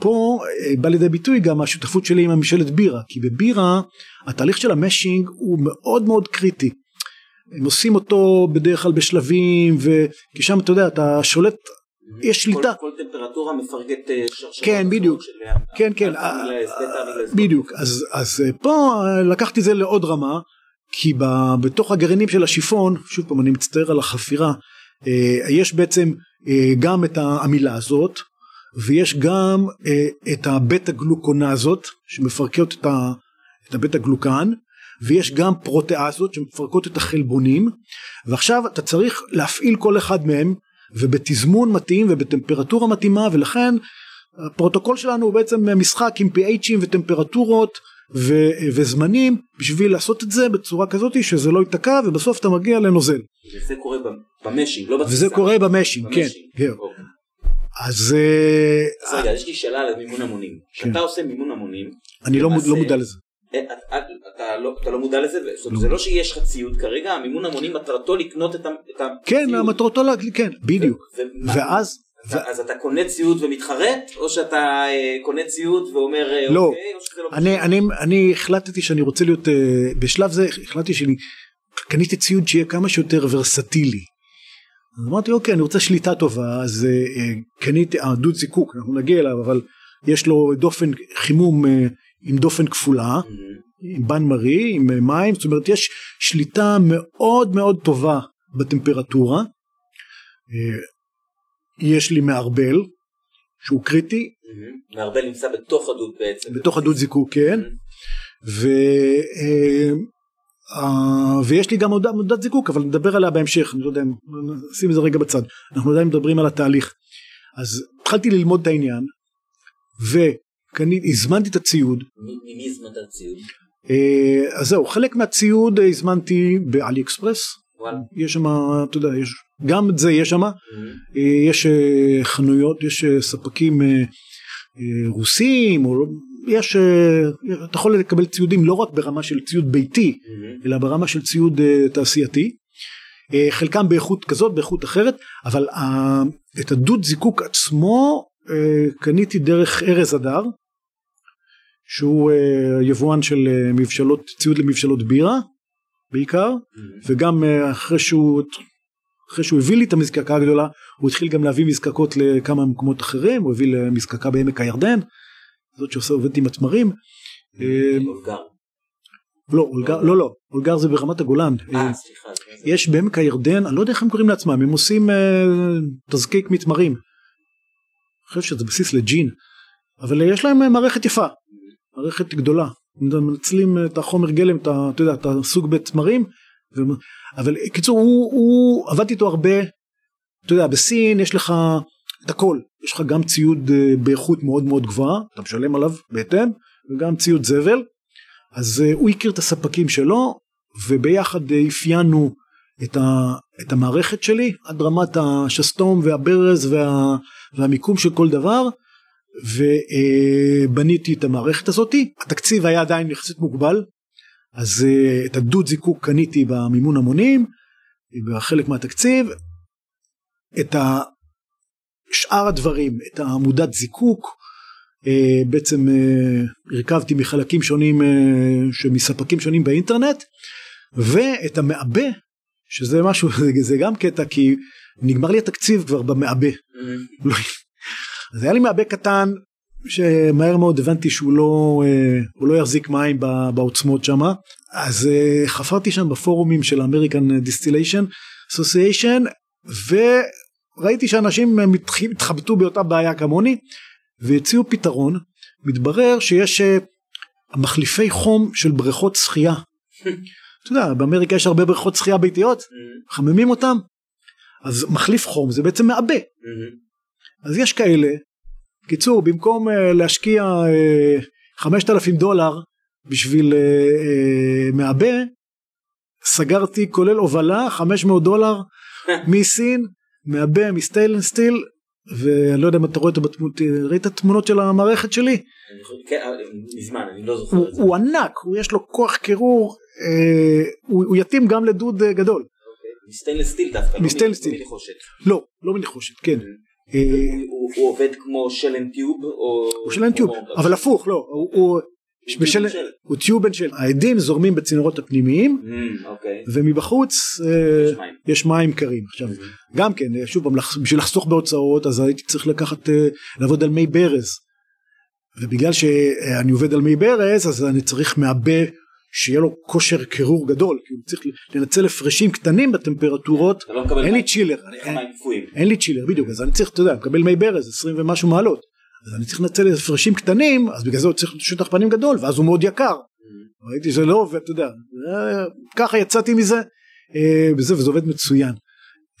פה אה, בא לידי ביטוי גם השותפות שלי עם המשלת בירה כי בבירה התהליך של המשינג הוא מאוד מאוד קריטי הם עושים אותו בדרך כלל בשלבים וכי שם אתה יודע אתה שולט יש שליטה. כל, כל טמפרטורה מפרגת אה, שרשרת. כן בדיוק. של... כן כן. בדיוק אז, אז אה, פה לקחתי זה לעוד רמה כי ב, בתוך הגרעינים של השיפון שוב פעם אני מצטער על החפירה אה, יש בעצם אה, גם את המילה הזאת ויש גם אה, את הבטא גלוקונזות שמפרקות את, את הבטא גלוקן ויש גם פרוטאזות שמפרקות את החלבונים ועכשיו אתה צריך להפעיל כל אחד מהם ובתזמון מתאים ובטמפרטורה מתאימה ולכן הפרוטוקול שלנו הוא בעצם משחק עם pHים וטמפרטורות ו- וזמנים בשביל לעשות את זה בצורה כזאת שזה לא ייתקע ובסוף אתה מגיע לנוזל. וזה קורה ב mashing לא בתסיסה. וזה קורה ב mashing כן. כן. אוקיי. אז אז רגע יש לי שאלה על מימון המונים. כשאתה כן. עושה מימון המונים. אני לא, לא מודע לזה. אה, אתה לא, אתה לא מודע לזה? לא. זה לא שיש לך ציוד כרגע, המימון המונים מטרתו לקנות את הציוד. כן, מטרתו, כן, בדיוק. ואז אז אתה קונה ציוד ומתחרט או שאתה אה, קונה ציוד ואומר אה, לא, אוקיי, אני, אני, אני החלטתי שאני רוצה להיות אה, בשלב זה החלטתי שאני קניתי ציוד שיהיה כמה שיותר ורסטילי. אז אמרתי אוקיי אני רוצה שליטה טובה אז קניתי הדוד זיקוק אנחנו נגיע אליו אבל יש לו דופן חימום עם דופן כפולה, Mhm. עם בן מרי, עם מים, זאת אומרת יש שליטה מאוד מאוד טובה בטמפרטורה. אה, יש לי מערבל שהוא קריטי, Mhm. מערבל נמצא בתוך הדוד בעצם. בתוך הדוד זיקוק, כן, ו, אה, אה, ויש לי גם עמודת זיקוק אבל נדבר עליה בהמשך, אני לא יודע, נשים את זה רגע בצד, אנחנו עדיין מדברים על התהליך. אז התחלתי ללמוד את העניין והזמנתי את הציוד, מי- ממי הזמנת את הציוד? אה, אז זהו, חלק מהציוד אה, הזמנתי באלי אקספרס. יש שם, אתה יודע, יש, גם את זה יש שם, Mhm. אה, יש אה, חנויות, יש אה, ספקים אה, אה, רוסים, או לא- יש, אה, אתה יכול לקבל ציודים לא רק ברמה של ציוד ביתי. אלא ברמה של ציוד אה, תעשייתי. אה, חלקם באיכות כזאת, באיכות אחרת, אבל את הדוד זיקוק עצמו קניתי דרך ארז אדר, שהוא יבואן של מבשלות, ציוד למבשלות בירה בעיקר. וגם אחרי שהוא, אחרי שהוא הביא לי את המזקקה הגדולה, הוא התחיל גם להביא מזקקות לכמה מקומות אחרים, הוא הביא למזקקה בעמק הירדן, זאת שעושה עובדת עם התמרים. אה, אולגר. לא, אולגר, לא, לא, אולגר זה ברמת הגולן. אה, אה, סליחה. יש בעמק הירדן, אני לא יודע איך הם קוראים לעצמם, הם עושים אה, תזקיק מתמרים. אני חושב שזה בסיס לג'ין, אבל יש להם מערכת יפה, מערכת גדולה. מנצלים את החומר גלם, את אתה יודע, את הסוג בתמרים, ו- אבל קיצור, הוא, הוא, עבדתי איתו הרבה, אתה יודע, בסין יש לך את הכל, יש לך גם ציוד אה, באיכות מאוד מאוד גבוהה, אתה משלם עליו בהתאם, וגם ציוד זבל, אז אה, הוא הכיר את הספקים שלו, וביחד אה, אפיינו את, ה, את המערכת שלי עד רמת השסתום והברז וה, והמיקום של כל דבר ובניתי את המערכת הזאתי. התקציב היה עדיין יחסית מוגבל אז את הדוד זיקוק קניתי במימון המונים בחלק מהתקציב. את שאר הדברים את העמודת זיקוק אה, בעצם אה, הרכבתי מחלקים שונים אה, שמספקים שונים באינטרנט ואת המעבה שזה משהו *laughs* זה גם קטע כי נגמר לי התקציב כבר במעבה Mhm. לא- אז היה לי מעבה קטן שמהר מאוד הבנתי שהוא לא, הוא לא יחזיק מים בעוצמות שם אז חפרתי שם בפורומים של ה American Distillation Association וראיתי שאנשים אה, התחבטו באותה בעיה כמוני והציעו פתרון. מתברר שיש אה, מחליפי חום של בריכות שחייה. *laughs* אתה יודע באמריקה יש הרבה בריכות שחייה ביתיות. Mhm. מחממים אותם. אז מחליף חום זה בעצם מעבה. Mhm. אז יש כאלה, קיצור במקום uh, להשקיע uh, 5,000 דולר בשביל מעבה, סגרתי כולל הובלה 500 דולר *laughs* מסין, מעבה מסטיילן סטיל, ואני לא יודע אם אתה רואה אותו בתמונות, ראית תמונות של המערכת שלי? כן, אבל מזמן, אני לא זוכר את זה. הוא ענק, הוא יש לו כוח קירור, אה, הוא, יתאים גם לדוד אה, גדול. אוקיי. מסטיינלס סטיל דווקא. לא מסטיינלס סטיל. לא. לא, לא מנחושת, כן. אה, הוא- עובד כמו שלן טיוב או... הוא של טיוב, אבל הפוך, לא, בשל- של- הוא טיובן של העדים זורמים בצינורות הפנימיים Mhm, אוקיי. ומבחוץ אה, יש מים. קרים. עכשיו Mhm. גם כן אה, שוב בשביל לחסוך בהוצאות אז הייתי צריך לקחת אה, לעבוד על מי ברז. ובגלל שאני עובד על מי ברז אז אני צריך מעבה שיהיה לו כושר קירור גדול. כי הוא צריך לנצל הפרשים קטנים בטמפרטורות. לא אין. לי צ'ילר. אין לי צ'ילר בדיוק. אז אני צריך אתה יודע מקבל מי ברז 20 ומשהו מעלות אז אני צריך לנצל הפרשים קטנים אז בגלל זה הוא צריך שטח פנים גדול ואז הוא מאוד יקר Mhm. ראיתי שזה לא עובד אתה יודע אה, ככה יצאתי מזה אה, וזה וזה עובד מצוין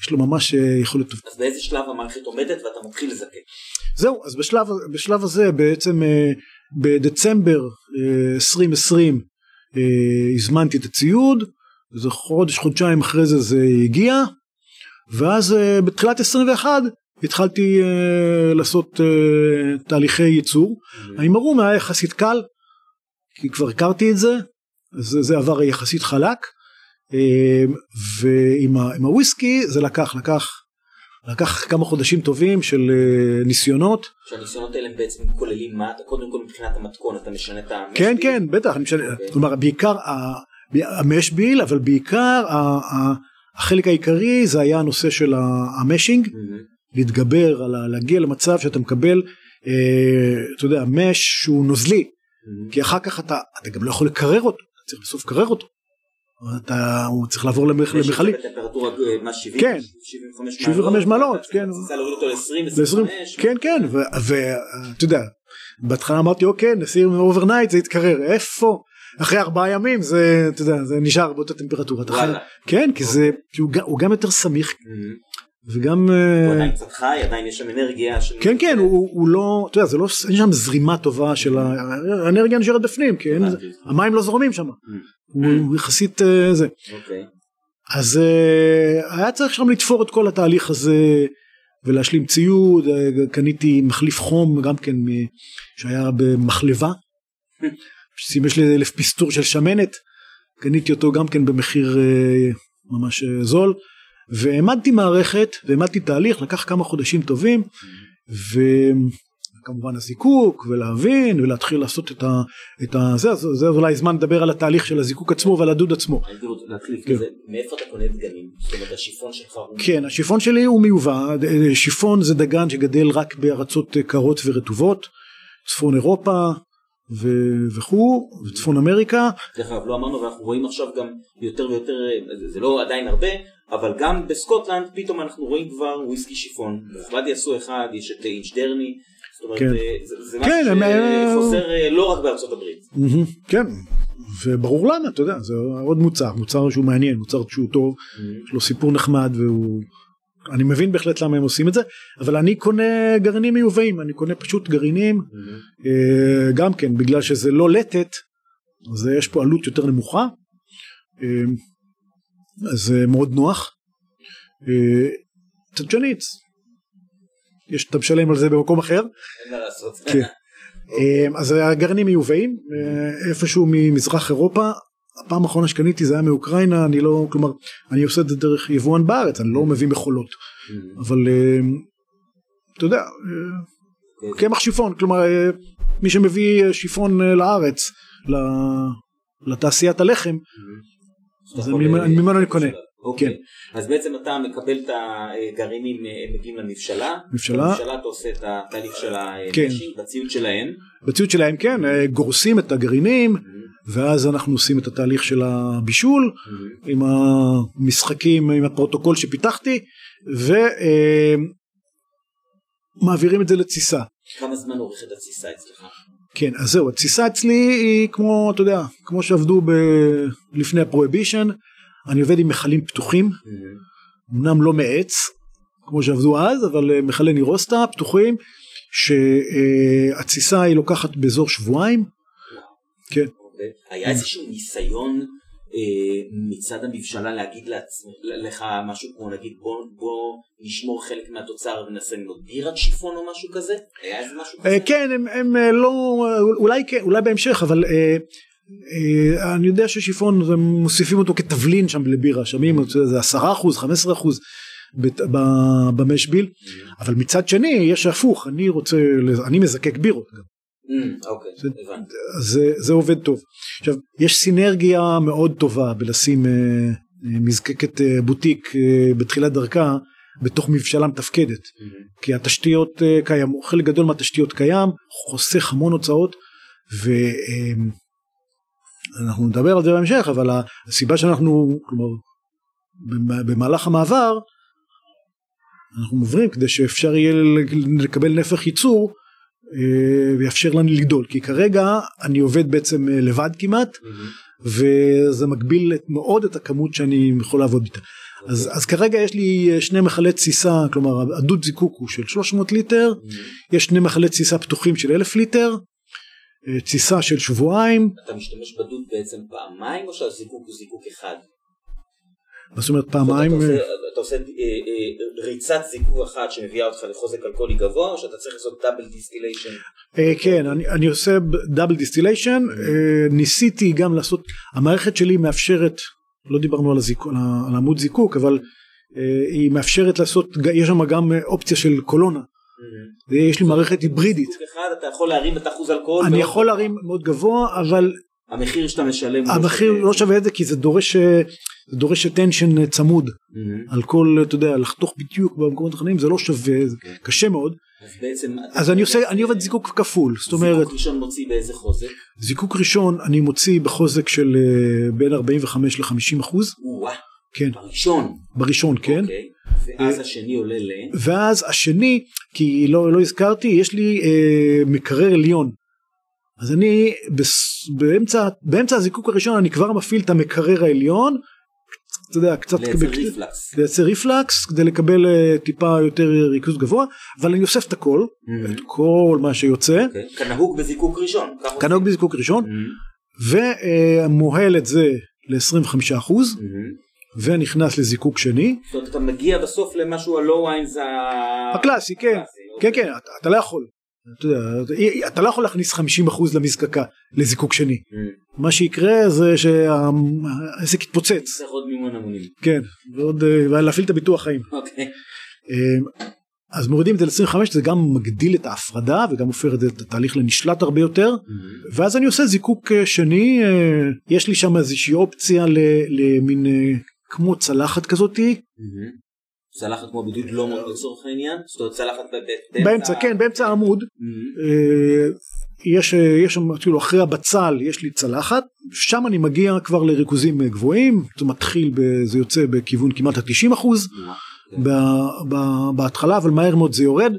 יש לו ממש אה, יכולת טובה אז באיזה שלב המערכת עומדת ואתה מתחיל לזקק? זהו אז בשלב בשלב הזה בעצם בדצמבר אה, 2020 אה, הזמנתי את הציוד איזה חודש חודשיים אחרי זה זה הגיע ואז בתחילת 21 התחלתי אה, לעשות אה, תהליכי ייצור Mhm. ההימרום היה יחסית קל כי כבר הכרתי את זה אז זה, זה עבר יחסית חלק אה, ועם הוויסקי זה לקח לקח לקח כמה חודשים טובים של אה, ניסיונות שהניסיונות האלה בעצם כוללים מה? אתה קודם כל מבחינת המתכון אתה משנה את המש כן? כן בטח אני משנה אוקיי. כלומר בעיקר ה- המש ביל אבל בעיקר החלק העיקרי זה היה הנושא של המשינג Mhm. להתגבר על להגיע למצב שאתה מקבל אה, אתה יודע מש שהוא נוזלי כי אחר כך אתה, אתה גם לא יכול לקרר אותו, אתה צריך בסוף לקרר אותו. אתה, הוא צריך לעבור למכלית. בטמפרטורה, אה, מה 70? כן. 75 75 מעלות, כן. ניסה להוריד אותו ל-20, ל- 25. כן כן ואתה יודע בהתחלה אמרתי אוקיי נשים overnight זה יתקרר איפה אחרי ארבעה ימים זה אתה יודע זה נשאר באותה טמפרטורה. כן כי זה כי הוא, גם יותר סמיך Mhm. וגם הוא אה, עדיין קצת חי, עדיין יש שם אנרגיה. כן כן הוא, הוא לא אתה יודע זה לא אין שם זרימה טובה של האנרגיה נשארת בפנים כי אין. המים לא זורמים שם Mhm. הוא יחסית אה, זה אוקיי. אז אה, היה צריך שם לתפור את כל התהליך הזה ולהשלים ציוד, קניתי מחליף חום גם כן שהיה במחלבה, שימש לי אלף פיסטור של שמנת, קניתי אותו גם כן במחיר ממש זול, והעמדתי מערכת והעמדתי תהליך, לקח כמה חודשים טובים, וכמובן הזיקוק ולהבין ולהתחיל לעשות את ה... את ה זה, אז זה אולי זמן לדבר על התהליך של הזיקוק עצמו ועל הדוד עצמו. כן. מאיפה אתה קונה דגנים? זאת אומרת השיפון שלך הוא... כן, השיפון שלי הוא מיובא, שיפון זה דגן שגדל רק בארצות קרות ורטובות, צפון אירופה ו- וכו', וצפון אמריקה, דרך אגב לא אמרנו ואנחנו רואים עכשיו גם יותר ויותר, זה- לא עדיין הרבה, אבל גם בסקוטלנד פתאום אנחנו רואים כבר וויסקי שיפון. בוכבדי עשו אחד, יש את אינץ' דרני, זאת אומרת כן. אה, זה- זה כן, הם- משהו שחוזר אה, לא רק בארצות הברית. מהמם, כן, וברור למה, אתה יודע, זה עוד מוצר, מוצר שהוא מעניין, מוצר שהוא טוב, יש לו סיפור נחמד והוא... אני מבין בהחלט למה הם עושים את זה, אבל אני קונה גרעינים מיובאים, אני קונה פשוט גרעינים, אה, גם כן, בגלל שזה לא לטת, אז יש פה עלות יותר נמוכה, אה, אז זה מאוד נוח. אה, שני, יש, אתה משלם על זה במקום אחר, אין מה לעשות. כן. אה, אז הגרעינים מיובאים, אה, איפשהו ממזרח אירופה, הפעם האחרונה שקניתי זה היה מאוקראינה, אני לא, כלומר, אני עושה את זה דרך יבואן בארץ, אני לא מביא מכולות, אבל אה, אתה יודע, אה, קמח שיפון, כלומר אה, מי שמביא שיפון לארץ, ל- לתעשיית הלחם, ממנו- אה, ממנו אני קונה. אוקיי. כן. אז בעצם אתה מקבל את הגרעינים, אה, הם מגיעים למבשלה, מבשלה. במבשלה אתה עושה את התהליך של כן. המשי, בציוד שלהם, בציוד שלהם כן, אה, גורסים את הגרעינים, ואז אנחנו עושים את התהליך של הבישול, עם המשחקים, עם הפרוטוקול שפיתחתי, ומעבירים את זה לתסיסה. כמה זמן עורכת התסיסה אצלך? כן, אז זהו, התסיסה אצלי היא כמו, אתה יודע, כמו שעבדו ב... לפני הפרויבישן, אני עובד עם מכלים פתוחים, אמנם לא מעץ, כמו שעבדו אז, אבל אה, מכלי נירוסטה פתוחים, שהתסיסה היא לוקחת באזור שבועיים, כן. היה איזשהו ניסיון אה, מצד המבשלה להגיד לעצמך, לך משהו כמו נגיד בוא, בוא נשמור חלק מהתוצר ונעשה ממנו בירת שיפון או משהו כזה? היה איזה משהו כזה? אה, כן, הם, הם לא, אולי כן, אולי בהמשך, אבל אני יודע ששיפון, מוסיפים אותו כתבלין שם לבירה, שמים זה 10 אחוז, 15 אחוז במשביל, אבל מצד שני יש הפוך, אני רוצה, אני מזקק בירות גם. Mm, אוקיי, זה- הבנתי. עובד טוב. עכשיו, יש סינרגיה מאוד טובה בלשים אה, אה, מזקקת אה, בוטיק אה, בתחילת דרכה בתוך מבשלה מתפקדת. כי התשתיות אה, קיימות, חלק גדול מהתשתיות קיים, חוסך המון הוצאות, ואנחנו נדבר על זה בהמשך, אבל הסיבה שאנחנו, כלומר, במ- במהלך המעבר, אנחנו עוברים כדי שאפשר יהיה לקבל נפח ייצור אה, ויאפשר לנו לגדול. כי כרגע אני עובד בעצם אה, לבד כמעט וזה מגביל מאוד את הכמות שאני יכול לעבוד איתה. אז, אז כרגע יש לי אה, שני מכלי תסיסה כלומר הדוד זיקוק הוא של 300 ליטר יש שני מכלי תסיסה פתוחים של 1,000 ליטר תסיסה של שבועיים. אתה משתמש בדוד בעצם פעמיים או שהזיקוק הוא זיקוק אחד? מה זאת אומרת זאת אומרת, פעמיים אתה אה, עושה- אתה עושה אה, אה, ריצת זיקוק אחת שמביאה אותך לחוזק אלכוהולי גבוה או שאתה צריך לעשות double distillation? אה, כן אני, אני עושה double distillation ניסיתי גם לעשות המערכת שלי מאפשרת לא דיברנו על, הזיק, על עמוד זיקוק אבל אה, היא מאפשרת לעשות יש שם גם אה, אופציה של קולונה יש לי מערכת היברידית אחד אתה יכול להרים את אחוז אלכוהול. אני יכול להרים מאוד גבוה אבל המחיר שאתה משלם. המחיר. לא שווה את זה כי זה דורש זה דורש attention צמוד. על כל אתה יודע לחתוך בדיוק במקומות הנכונים זה לא שווה זה אוקיי. קשה מאוד אז בעצם... אז אני עושה אני עובד זיקוק כפול זאת אומרת זיקוק ראשון מוציא באיזה חוזק? זיקוק ראשון אני מוציא בחוזק של אה, בין 45 ל-50 אחוז כן בראשון. בראשון כן אוקיי. ואז השני עולה ל... ואז השני כי לא לא הזכרתי יש לי אה, מקרר עליון אז אני בס, באמצע באמצע הזיקוק הראשון אני כבר מפעיל את המקרר העליון אתה יודע קצת לייצר כדי- ריפלקס. לייצר ריפלקס כדי לקבל אה, טיפה יותר ריכוז גבוה אבל אני אוסף את הכל Mhm. את כל מה שיוצא אוקיי. כנהוג בזיקוק ראשון. כנהוג בזיקוק ראשון Mhm. ומוהל את זה ל-25 אחוז Mhm. ונכנס לזיקוק שני זאת אומרת אתה מגיע בסוף למשהו ה low wines ה... הקלאסי כן כן אוקיי. כן אתה, לא יכול אתה, יודע, אתה לא יכול להכניס 50 אחוז למזקקה לזיקוק שני Mhm. מה שיקרה זה שהעסק יתפוצץ צריך עוד מימון המונים. כן ועוד אה, ולהפעיל את הביטוח חיים אוקיי. אה, אז מורידים את זה ל-25 זה גם מגדיל את ההפרדה וגם הופך את זה- את התהליך לנשלט הרבה יותר Mhm. ואז אני עושה זיקוק אה, שני יש לי שם איזושהי אופציה למין כמו צלחת כזאתי. צלחת כמו בדיוק לא מאוד לצורך העניין? זאת אומרת צלחת ב- ב- באמצע כן באמצע העמוד. אה, יש אה, יש שם כאילו אחרי הבצל יש לי צלחת שם אני מגיע כבר לריכוזים אה, גבוהים זה מתחיל זה יוצא בכיוון כמעט ה-90 אחוז כן. בהתחלה אבל מהר מאוד זה יורד.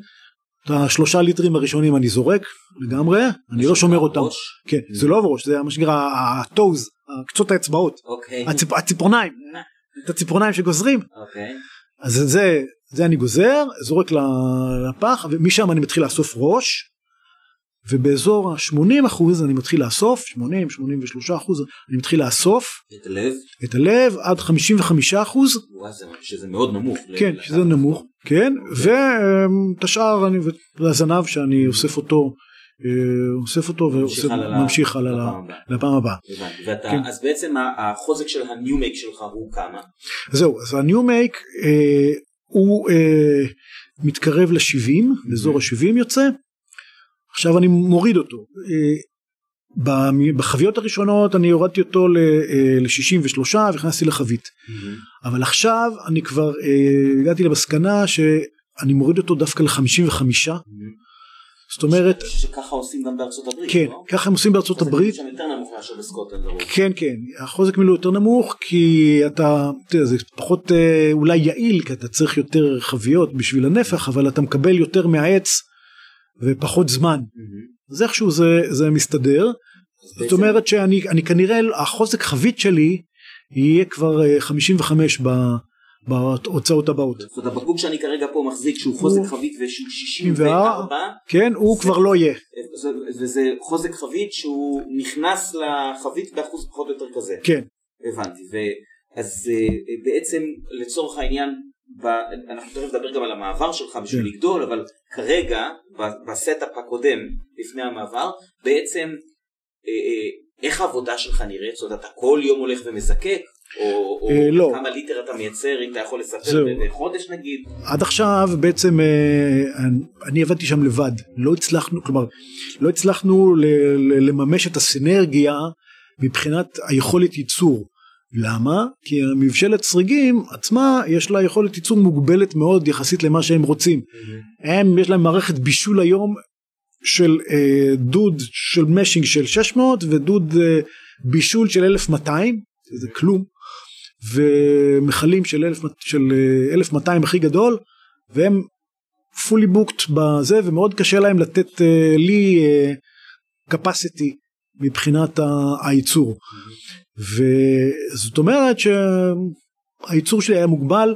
את השלושה ליטרים הראשונים אני זורק לגמרי אני לא שומר אותם? כן זה לא בראש זה מה שנקרא הטוז קצות האצבעות אוקיי. הציפ, הציפורניים את הציפורניים שגוזרים אוקיי. אז זה זה אני גוזר זורק לפח ומשם אני מתחיל לאסוף ראש ובאזור ה-80 אחוז אני מתחיל לאסוף 80 83 אחוז אני מתחיל לאסוף את הלב? את הלב עד 55 אחוז וואי, זה- שזה מאוד נמוך. כן שזה נמוך כן ואת השאר אני והזנב שאני אוסף אותו אוסף אותו וממשיך הלאה לפעם הבאה. ואתה, כן. אז בעצם החוזק של הניומייק שלך הוא כמה? זהו אז הניו מייק אה, הוא אה, מתקרב ל-70 לאזור ה-70 יוצא. עכשיו אני מוריד אותו. אה, בחביות הראשונות אני הורדתי אותו ל-63 והכנסתי לחבית. אבל עכשיו אני כבר אה, הגעתי למסקנה שאני מוריד אותו דווקא ל-55 זאת אומרת שככה עושים גם בארצות הברית, כן לא? ככה הם עושים בארצות הברית שם יותר נמוך מאשר בסקוטלנד לרוב. כן כן החוזק מילוי יותר נמוך כי אתה, אתה יודע, זה פחות אה, אולי יעיל כי אתה צריך יותר חביות בשביל הנפח אבל אתה מקבל יותר מהעץ ופחות זמן מהמם. אז איכשהו זה, זה מסתדר זאת אומרת שאני אני כנראה החוזק חבית שלי יהיה כבר אה, 55 ב, בהוצאות הבאות זאת אומרת הבקבוק שאני כרגע פה מחזיק שהוא חוזק חבית ושהוא 64 64, כן הוא כבר לא יהיה זה- וזה חוזק חבית שהוא נכנס לחבית באחוז פחות או יותר כזה. כן הבנתי. אז אה, בעצם לצורך העניין אנחנו תכף נדבר גם על המעבר שלך בשביל כן. לגדול אבל כרגע ב setup הקודם לפני המעבר בעצם אה, אה, איך העבודה שלך נראית? זאת אומרת אתה כל יום הולך ומזקק? או, או אה, לא. כמה ליטר אתה מייצר אם אתה יכול לספר. בחודש נגיד? עד עכשיו בעצם אה, אני עבדתי שם לבד לא הצלחנו כלומר לא הצלחנו לממש את הסינרגיה מבחינת היכולת ייצור. למה? כי המבשלת סריגים עצמה יש לה יכולת ייצור מוגבלת מאוד יחסית למה שהם רוצים. הם יש להם מערכת בישול היום של אה, דוד של משינג של 600 ודוד אה, בישול של 1200 זה כלום ומכלים של, 1000, של אה, 1200 הכי גדול והם fully booked בזה ומאוד קשה להם לתת אה, לי אה, capacity מבחינת הייצור וזאת אומרת שהייצור שלי היה מוגבל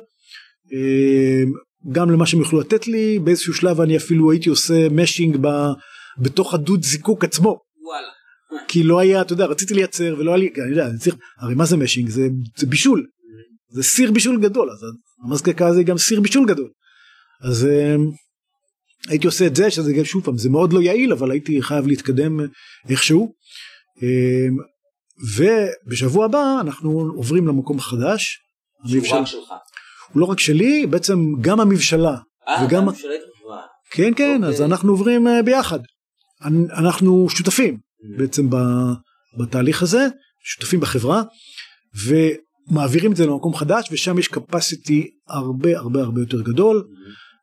אה, גם למה שהם יוכלו לתת לי באיזשהו שלב אני אפילו הייתי עושה משינג ב, בתוך הדוד זיקוק עצמו וואלה. כי לא היה אתה יודע רציתי לייצר ולא היה לי אני יודע אני צריך הרי מה זה משינג זה, זה בישול זה סיר בישול גדול אז המזקקה זה גם סיר בישול גדול אז אה, הייתי עושה את זה שזה גם שוב פעם זה מאוד לא יעיל אבל הייתי חייב להתקדם איכשהו אה, ובשבוע הבא אנחנו עוברים למקום החדש המבשל- רק שלך. הוא לא רק שלי בעצם גם המבשלה אה, וגם- גם? וואו. כן כן אוקיי. אז אנחנו עוברים אה, ביחד אנ- אנחנו שותפים. בעצם בתהליך הזה שותפים בחברה מעבירים את זה למקום חדש ושם יש capacity הרבה הרבה הרבה יותר גדול.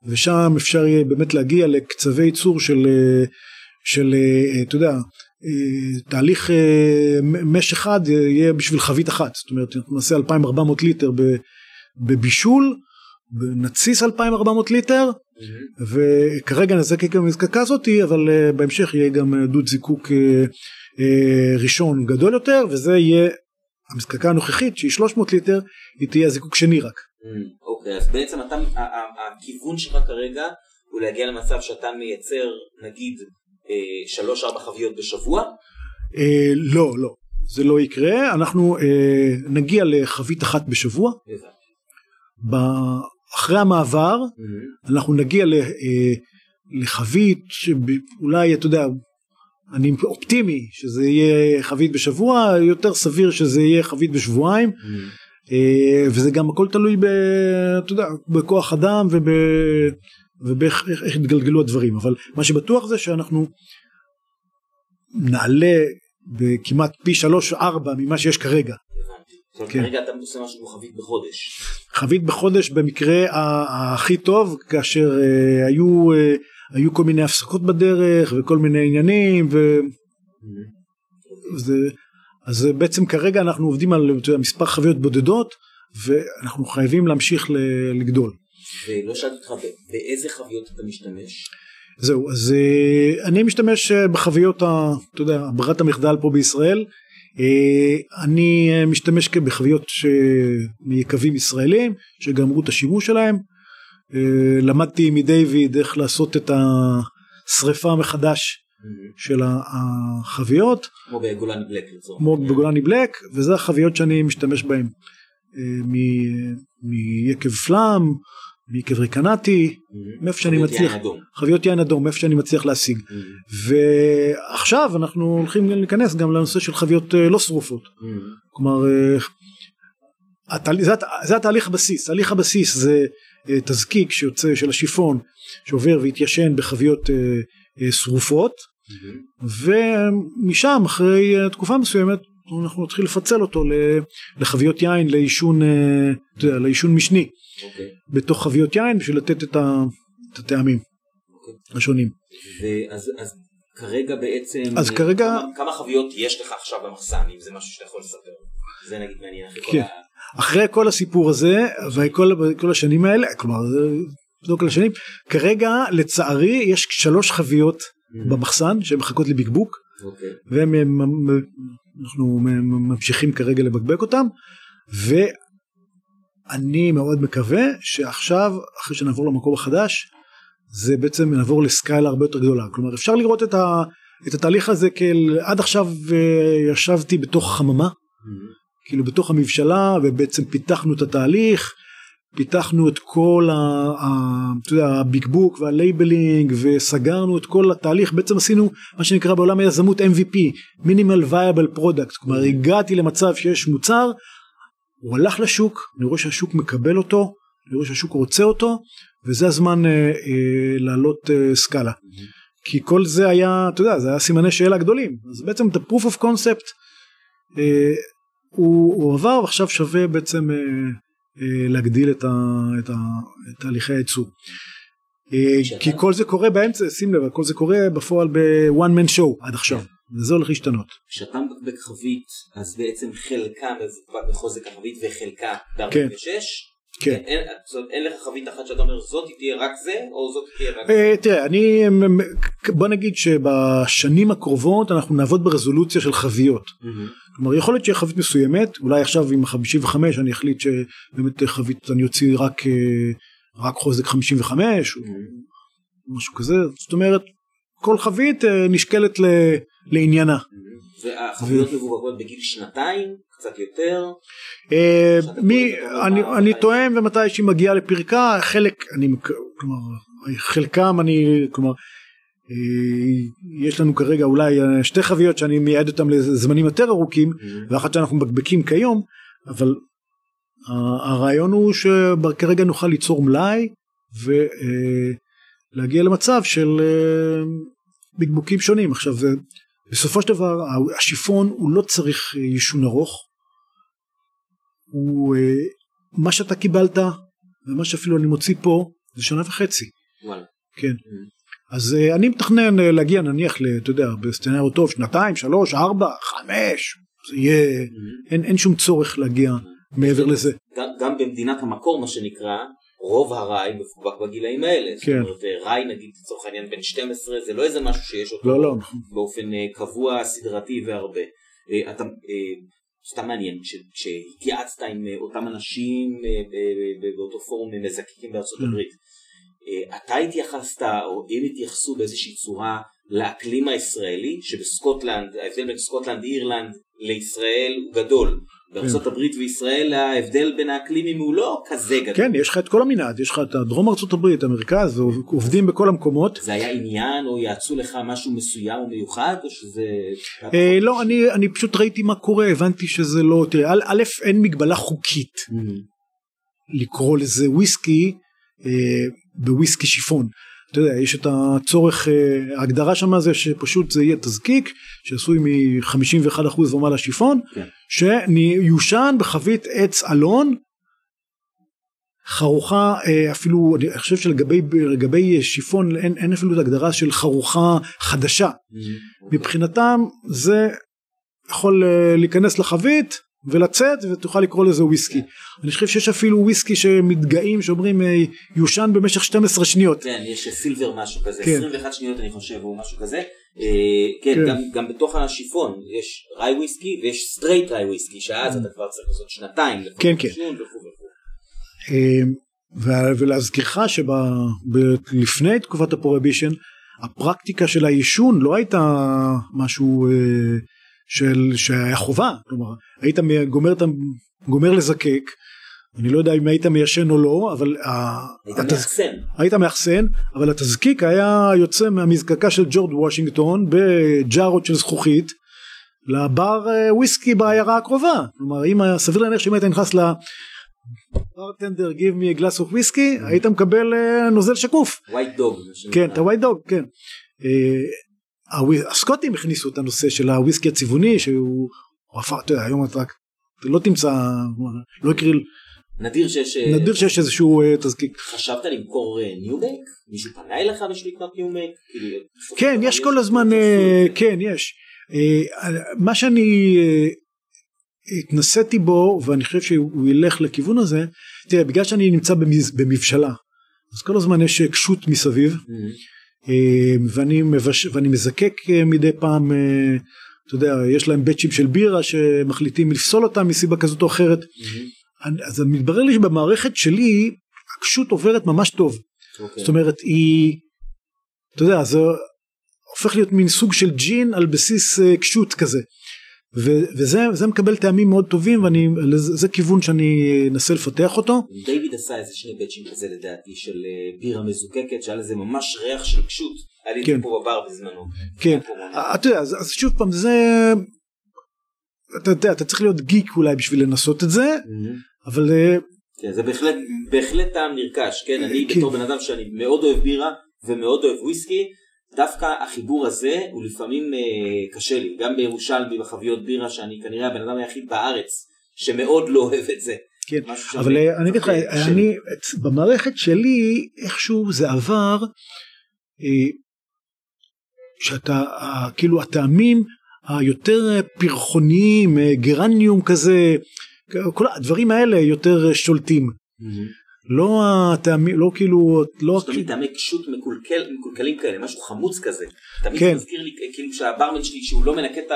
ושם אפשר יהיה באמת להגיע לקצבי ייצור של, של אתה יודע, תהליך מש אחד יהיה בשביל חבית אחת, זאת אומרת נעשה 2400 ליטר בבישול, נתסיס 2400 ליטר. וכרגע נזקק גם המזקקה הזאתי אבל בהמשך יהיה גם דוד זיקוק ראשון גדול יותר וזה יהיה המזקקה הנוכחית שהיא 300 ליטר היא תהיה הזיקוק שני רק. אוקיי אז בעצם אתה הכיוון שלך כרגע הוא להגיע למצב שאתה מייצר נגיד אה, שלוש ארבע חביות בשבוע? אה, לא לא זה לא יקרה אנחנו אה, נגיע לחבית אחת בשבוע. אחרי המעבר mm-hmm. אנחנו נגיע לחבית שאולי אתה יודע אני אופטימי שזה יהיה חבית בשבוע יותר סביר שזה יהיה חבית בשבועיים mm. וזה גם הכל תלוי ב, אתה יודע, בכוח אדם וב, ובאיך יתגלגלו הדברים אבל מה שבטוח זה שאנחנו נעלה בכמעט פי שלוש ארבע ממה שיש כרגע. כן. כרגע אתה עושה משהו כמו חבית בחודש. חבית בחודש במקרה הכי טוב כאשר uh, היו uh, היו כל מיני הפסקות בדרך וכל מיני עניינים ו... זה, אז בעצם כרגע אנחנו עובדים על מספר חוויות בודדות ואנחנו חייבים להמשיך לגדול. ולא שאלתי אותך באיזה חוויות אתה משתמש? זהו אז אה, אני משתמש אה, בחוויות. אתה יודע ברירת המחדל פה בישראל אה, אני משתמש בחוויות מיקבים ישראלים שגמרו את השימוש שלהם אה, למדתי מדיוויד איך לעשות את השריפה מחדש של החביות. כמו בגולני בלק. כמו בגולני בלק וזה החביות שאני משתמש בהן אה, מיקב פלאם, מיקב ריקנטי, מאיפה שאני מצליח, חביות יין אדום, מאיפה שאני מצליח להשיג. ועכשיו אנחנו הולכים להיכנס גם לנושא של חביות אה, לא שרופות. כלומר זה התהליך הבסיס, תהליך הבסיס זה אה, תזקיק שיוצא של השיפון שעובר והתיישן בחביות אה, אה, שרופות. ומשם אחרי תקופה מסוימת אנחנו נתחיל לפצל אותו לחביות יין לעישון, לעישון משני okay. אוקיי. בתוך חביות יין בשביל לתת את, הטעמים okay. אוקיי. השונים. ואז, אז כרגע בעצם אז כרגע כמה, כמה חביות יש לך עכשיו במחסן אם זה משהו שאתה יכול לספר זה נגיד מעניין אחרי כן. כל ה... אחרי כל הסיפור הזה וכל השנים האלה כלומר לא כל השנים כרגע לצערי יש שלוש חביות mm. במחסן שהן מחכות לבקבוק okay. אוקיי. ואנחנו ממשיכים כרגע לבקבק אותם ואני מאוד מקווה שעכשיו אחרי שנעבור למקום החדש זה בעצם נעבור לסקאלה הרבה יותר גדולה כלומר אפשר לראות את, ה, את התהליך הזה כאל עד עכשיו אה, ישבתי בתוך חממה mm-hmm. כאילו בתוך המבשלה ובעצם פיתחנו את התהליך פיתחנו את כל ה, ה, אתה יודע, הביקבוק וה labeling וסגרנו את כל התהליך. בעצם עשינו מה שנקרא בעולם היזמות MVP minimal viable product. כלומר הגעתי למצב שיש מוצר הוא הלך לשוק אני רואה שהשוק מקבל אותו אני רואה שהשוק רוצה אותו וזה הזמן אה, אה, לעלות אה, סקאלה. כי כל זה היה אתה יודע זה היה סימני שאלה גדולים. אז בעצם את ה-proof of concept אה, הוא, הוא עבר ועכשיו שווה בעצם אה, להגדיל את, ה, את, ה, את תהליכי הייצור. אה, כי כל זה קורה באמצע, שים לב, כל זה קורה בפועל בוואן מן שואו עד עכשיו, וזה הולך להשתנות. כשאתה מבקבק חבית, אז בעצם חלקה מבוקבק בחוזק החבית וחלקה ב-46? כן. אין, אין לך חבית אחת שאתה אומר זאת תהיה רק זה או זאת תהיה רק זה? תראה אני בוא נגיד שבשנים הקרובות אנחנו נעבוד ברזולוציה של חביות. כלומר יכול להיות שיהיה חבית מסוימת אולי עכשיו עם ה-55 אני אחליט שבאמת חבית אני אוציא רק אה, רק חוזק 55 או משהו כזה זאת אומרת כל חבית אה, נשקלת לעניינה. והחביות מבובקות בגיל שנתיים קצת יותר. אה, מי אני אני טועם ומתי שהיא מגיעה לפרקה חלק אני כלומר חלקם אני כלומר יש לנו כרגע אולי אה, שתי חביות שאני מייעד אותם לזמנים יותר ארוכים. ואחת שאנחנו מבקבקים כיום אבל הרעיון הוא שכרגע נוכל ליצור מלאי ולהגיע למצב של בקבוקים שונים עכשיו בסופו של דבר השיפון הוא לא צריך יישון ארוך הוא אה, מה שאתה קיבלת ומה שאפילו אני מוציא פה זה שנה וחצי. וואלה. כן. אז אה, אני מתכנן אה, להגיע נניח, אתה יודע, בסצנריו טוב, שנתיים, שלוש, ארבע, חמש, זה יהיה, Mm. אין, אין שום צורך להגיע מעבר לזה. גם, גם במדינת המקור מה שנקרא, רוב הראי מפובק בגילאים האלה. כן. זאת אומרת, אה, ראי נגיד לצורך העניין בן 12 זה לא איזה משהו שיש אותו לא, לא, נכון. באופן קבוע, סדרתי והרבה. אתה, סתם מעניין, כש- כשהתייעצת עם אותם אנשים באותו פורום מזקקים בארצות כן. הברית, אתה התייחסת, או הם התייחסו באיזושהי צורה לאקלים הישראלי, שבסקוטלנד, ההבדל בין סקוטלנד, אירלנד לישראל הוא גדול. בארצות הברית וישראל ההבדל בין האקלימים הוא לא כזה גדול. כן, יש לך את כל המנעד, יש לך את דרום ארצות הברית, המרכז, עובדים בכל המקומות. זה היה עניין או יעצו לך משהו מסוים או מיוחד או שזה... אה, לא, אני, אני פשוט ראיתי מה קורה, הבנתי שזה לא, תראה, א', אין מגבלה חוקית Mhm. לקרוא לזה וויסקי אה, בוויסקי שיפון. אתה יודע, יש את הצורך, אה, ההגדרה שם זה שפשוט זה יהיה תזקיק שעשוי מ-51% ומעלה שיפון, כן. שיושן בחבית עץ אלון, חרוכה אה, אפילו, אני חושב שלגבי לגבי שיפון אין, אין אפילו את ההגדרה של חרוכה חדשה. מבחינתם זה יכול אה, להיכנס לחבית ולצאת ותוכל לקרוא לזה וויסקי. אני חושב שיש אפילו וויסקי שמתגאים שאומרים אה, יושן במשך 12 שניות. כן, יש silver משהו כזה, כן. 21 שניות אני חושב או משהו כזה. אה, כן, כן. גם, גם בתוך השיפון יש rye whiskey ויש straight rye whiskey שאז אתה כבר צריך לעשות שנתיים. כן, כן. אה, ו- ולהזכירך שלפני תקופת ה prohibition הפרקטיקה של היישון לא הייתה משהו אה, של שהיה חובה כלומר היית גומר, גומר לזקק אני לא יודע אם היית מיישן או לא אבל היית התז- מאחסן. היית מאחסן אבל התזקיק היה יוצא מהמזקקה של ג'ורג' וושינגטון בג'ארות של זכוכית לבר אה, וויסקי בעיירה הקרובה כלומר אם היה סביר להניח שאם היית נכנס לברטנדר give me a glass of whiskey היית מקבל אה, נוזל שקוף white dog. כן את ה white dog כן אה, הסקוטים הכניסו את הנושא של הוויסקי הצבעוני שהוא הוא הפך אתה יודע היום אתה אתה לא תמצא לא יקריא נדיר שיש... אה, נדיר שיש איזשהו אה, תזקיק חשבת למכור new make? מישהו פנה אליך בשביל לקנות new make? כאילו, כן יש כל הזמן אה. כן יש אה, מה שאני אה, התנסיתי בו ואני חושב שהוא ילך לכיוון הזה תראה בגלל שאני נמצא במבשלה אז כל הזמן יש אה, קשות מסביב Mhm. אה, ואני, מבש... ואני מזקק אה, מדי פעם אה, אתה יודע יש להם בצ'ים של בירה שמחליטים לפסול אותם מסיבה כזאת או אחרת Mhm. אני- אז מתברר לי שבמערכת שלי הקשות עוברת ממש טוב אוקיי. זאת אומרת היא אתה יודע זה הופך להיות מין סוג של ג'ין על בסיס אה, קשות כזה ו- וזה זה מקבל טעמים מאוד טובים ואני זה, כיוון שאני אנסה לפתח אותו דיוויד עשה איזה שני בצ'ים כזה לדעתי של אה, בירה מזוקקת שהיה לזה ממש ריח של קשות. היה לי כן. פה בבר בזמנו. כן בקורונה. אתה יודע אז, אז שוב פעם זה אתה יודע אתה צריך להיות גיק אולי בשביל לנסות את זה Mhm. אבל אה, כן, זה בהחלט, בהחלט טעם נרכש, כן, אני כן. בתור בן אדם שאני מאוד אוהב בירה ומאוד אוהב וויסקי, דווקא החיבור הזה הוא לפעמים אה, קשה לי, גם בירושלמי בחביות בירה שאני כנראה הבן אדם היחיד בארץ שמאוד לא אוהב את זה. כן אבל אה, אני אגיד לך לי. אני במערכת שלי איכשהו זה עבר אה, שאתה אה, כאילו הטעמים היותר פרחוניים אה, גרניום כזה כל הדברים האלה יותר שולטים Mhm. לא הטעמים לא כאילו לא יש תמיד טעמי קשות מקולקל, מקולקלים כאלה, משהו חמוץ כזה. תמיד כן. זה מזכיר לי אה, כאילו שהברמן שלי שהוא לא מנקה את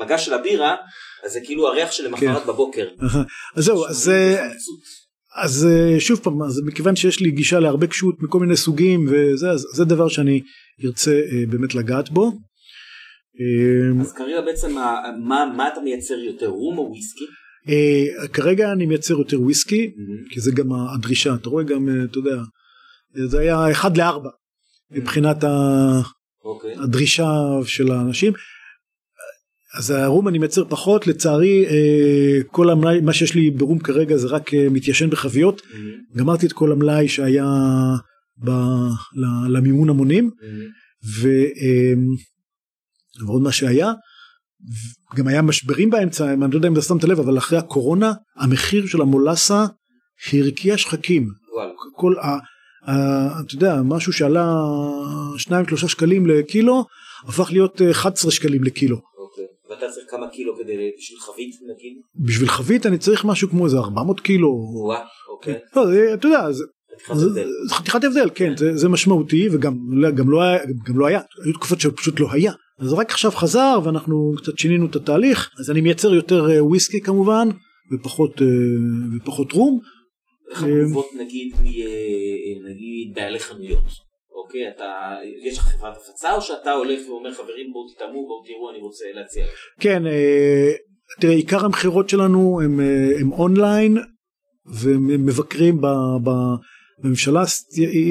המגע של הבירה, אז זה כאילו הריח של למחרת כן. בבוקר. אז זהו אז אה. אז אה, שוב פעם אז מכיוון שיש לי גישה להרבה קשות מכל מיני סוגים וזה אז זה דבר שאני ארצה באמת לגעת בו. אז כרגע בעצם ה- מה מה אתה מייצר יותר רום או וויסקי? אה, כרגע אני מייצר יותר וויסקי כי זה גם הדרישה אתה רואה גם אה, אתה יודע זה היה אחד לארבע מבחינת ה- אוקיי. הדרישה של האנשים. אז הרום אני מייצר פחות לצערי אה, כל המלאי מה שיש לי ברום כרגע זה רק אה, מתיישן בחביות Mhm. גמרתי את כל המלאי שהיה ב, ל- למימון המונים Mhm. ו, אה, ועוד מה שהיה גם היה משברים באמצע, אני לא יודע אם אתה שמת לב, אבל אחרי הקורונה המחיר של המולאסה הרקיע שחקים. כל ה... ה- אתה יודע, משהו שעלה 2-3 שקלים לקילו, הפך להיות אה, 11 שקלים לקילו. אוקיי. ואתה צריך כמה קילו כדי בשביל חבית נגיד? בשביל חבית אני צריך משהו כמו איזה 400 קילו. וואה, אוקיי. לא, זה, אתה יודע, זה, חתיכת הבדל. זה חתיכת הבדל, כן, זה, זה משמעותי וגם לא- גם לא, היה, גם לא היה, היו תקופות שפשוט לא היה. אז רק עכשיו חזר ואנחנו קצת שינינו את התהליך, אז אני מייצר יותר אה, וויסקי כמובן, ופחות, אה, ופחות רום. איך התגובות נגיד. אה, נגיד בעלי חנויות? אוקיי, אתה... יש לך חברת הפצה או שאתה הולך ואומר חברים בואו תטעמו בואו תראו אני רוצה להציע לכם? כן, אה, תראה, עיקר המכירות שלנו הם, הם אונליין ומבקרים ב, ב, בממשלה.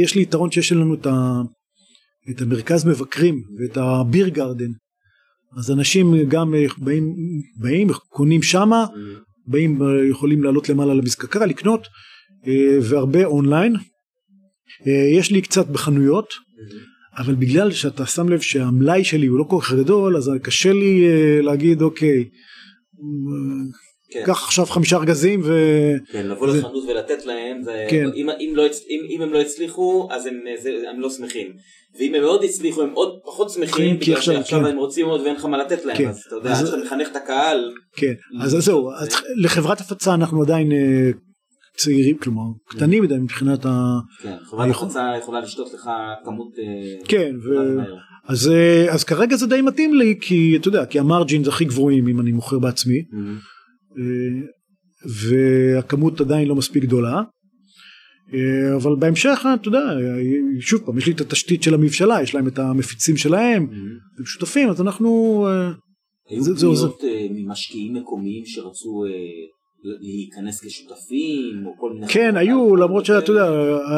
יש לי יתרון שיש לנו את, ה, את המרכז מבקרים ואת הביר גרדן. אז אנשים גם אה, באים, באים קונים שמה, באים אה, יכולים לעלות למעלה למזקקה לקנות אה, והרבה אונליין. יש לי קצת בחנויות. אבל בגלל שאתה שם לב שהמלאי שלי הוא לא כל כך גדול אז קשה לי להגיד אוקיי כן. קח עכשיו חמישה ארגזים ו... כן, לבוא זה- לחנות ולתת להם, זה, כן. אם, אם, לא, אם, אם הם לא הצליחו אז הם, זה, הם לא שמחים. ואם הם מאוד הצליחו הם עוד פחות שמחים, כי בגלל עכשיו- שעכשיו כן. הם רוצים עוד ואין לך מה לתת להם, כן. אז אתה יודע, אז- שאתה מחנך את הקהל, כן אז זהו אז לחברת הפצה אנחנו עדיין אה, צעירים כלומר קטנים מדי מבחינת ה... כן, חברת הפצה יכולה לשתות לך כמות, אה, כן ו... אז, אה, אז כרגע זה די מתאים לי כי אתה יודע כי המרג'ינס הכי גבוהים אם אני מוכר בעצמי Mhm. אה, והכמות עדיין לא מספיק גדולה. אה, אבל בהמשך אתה יודע שוב פעם יש לי את התשתית של המבשלה יש להם את המפיצים שלהם Mhm. הם שותפים אז אנחנו אה, היו זה-. פניות אה, ממשקיעים מקומיים שרצו אה, להיכנס כשותפים או כל מיני... כן היו למרות שאתה? יודע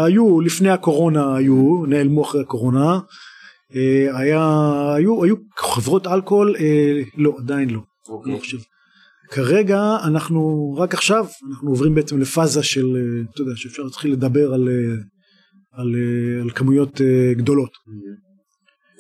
היו לפני הקורונה היו נעלמו אחרי הקורונה אה, היה היו היו חברות אלכוהול אה, לא עדיין לא אוקיי. לא חושב. כרגע אנחנו רק עכשיו אנחנו עוברים בעצם לפאזה של אה, אתה יודע שאפשר להתחיל לדבר על אה, על, אה, על כמויות גדולות.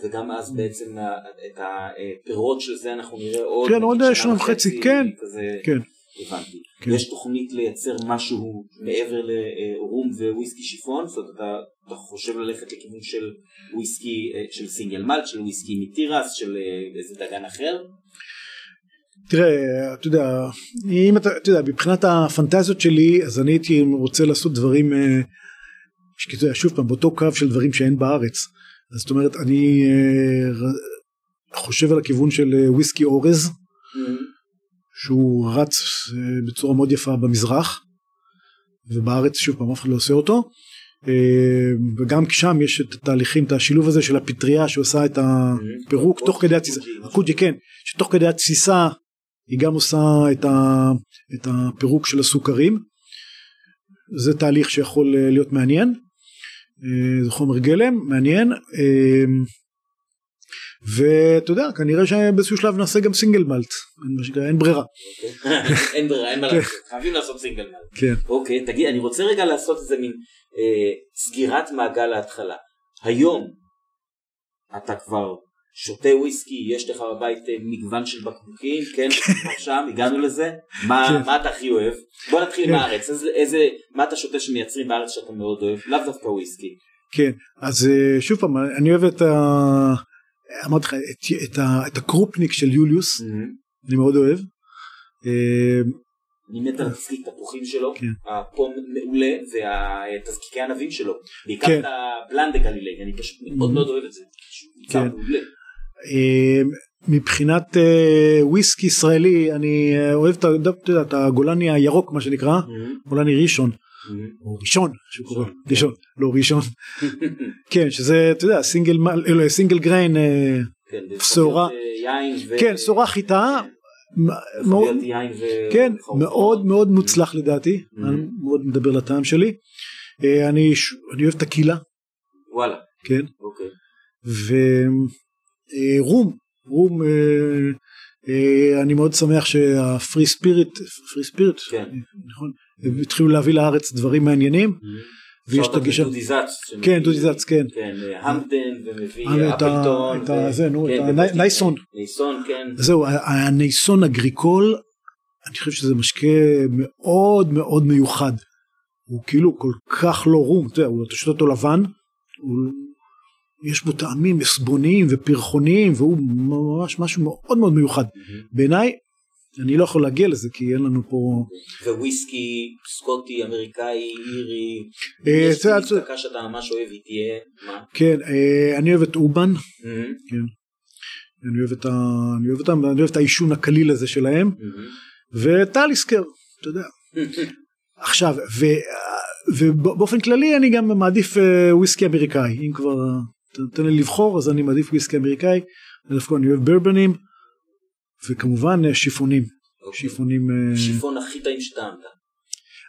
וגם אז בעצם את הפירות של זה אנחנו נראה עוד כן, עוד שנה וחצי, כן, כזה, כן. הבנתי. כן. יש תוכנית לייצר משהו מעבר לרום וויסקי שיפון? זאת אומרת אתה, אתה חושב ללכת לכיוון של וויסקי של סינגל מלט, של וויסקי מתירס, של איזה דגן אחר? תראה אתה יודע אם אתה, אתה יודע מבחינת הפנטזיות שלי אז אני הייתי רוצה לעשות דברים אה, ש- אתה יודע, שוב פעם באותו קו של דברים שאין בארץ. אז זאת אומרת אני אה, חושב על הכיוון של אה, וויסקי אורז שהוא רץ בצורה מאוד יפה במזרח ובארץ שוב פעם אף אחד לא עושה אותו. וגם שם יש את התהליכים את השילוב הזה של הפטריה שעושה את הפירוק תוך כדי התסיסה. הקוג'י כן שתוך כדי התסיסה היא גם עושה את, ה, את הפירוק של הסוכרים. זה תהליך שיכול אה, להיות מעניין. אה, זה חומר גלם מעניין. אה, ואתה יודע כנראה שבאיזשהו שלב נעשה גם סינגל מלט אין, ברירה. אוקיי. *laughs* אין ברירה, אין מה לעשות, חייבים לעשות סינגל מלט. כן. אוקיי, תגיד, אני רוצה רגע לעשות איזה מין סגירת מעגל להתחלה. היום אתה כבר שותה וויסקי, יש לך בבית אה, מגוון של בקבוקים, כן, *laughs* שם, הגענו לזה. מה, כן. מה אתה הכי אוהב? בוא נתחיל כן. מהארץ, איזה, איזה, מה אתה שותה שמייצרים בארץ שאתה מאוד אוהב? לאו דווקא וויסקי. כן אז אה, שוב פעם אני אוהב את ה... אמרתי לך את, את, את הקרופניק של יוליוס אני מאוד אוהב. אה, אני מת על התזקיק תפוחים שלו, כן. הפום מעולה והתזקיקי ענבים שלו, בעיקר. את הבלנד גלילי, אני פשוט מאוד מאוד אוהב את זה, כן. אה, מבחינת אה, וויסקי ישראלי אני אה, אוהב את, הגולני הירוק מה שנקרא גולני ראשון או ראשון שהוא קורא ראשון, כן. ראשון לא ראשון *laughs* כן שזה אתה יודע סינגל מל- אה, סינגל גריין כן, בשורה. להיות, אה, יין ו... כן חיטה יכול מאוד. כן. מאוד מאוד מוצלח לדעתי. אני מאוד מדבר לטעם שלי אני אוהב את הקילה וואלה, כן אוקיי. ורום רום אה, אה, אני מאוד שמח שהפרי ספיריט פרי ספיריט כן. נכון התחילו להביא לארץ דברים מעניינים ויש את הגישה. כן דודי זץ כן, כן, המפדן ומביא אה, אפלטון. את זה, נו, כן, את ה- ובסטיק- נייסון. נייסון, כן. זהו הנייסון אגריקול אני חושב שזה משקה מאוד מאוד מיוחד. הוא כאילו כל כך לא רום, אתה יודע, הוא- אתה שותה אותו לבן, הוא, יש בו טעמים עסבוניים ופרחוניים והוא ממש משהו מאוד מאוד מיוחד. בעיניי אני לא יכול להגיע לזה כי אין לנו פה וויסקי, סקוטי, אמריקאי, אירי. אה, יש זה- מזקקה שאתה ממש אוהב, היא תהיה. מה? כן אה, אני אוהב את אובן מהמם, אני אוהב את ה... אני אוהב אותם אני אוהב את העישון הקליל הזה שלהם. וטליסקר אתה יודע עכשיו ו... ובאופן כללי אני גם מעדיף אה, וויסקי אמריקאי אם כבר ת- תן לי לבחור אז אני מעדיף וויסקי אמריקאי דווקא אני אוהב ברבנים וכמובן אה, שיפונים אוקיי. שיפונים אה, שיפון הכי טעים שטעמת.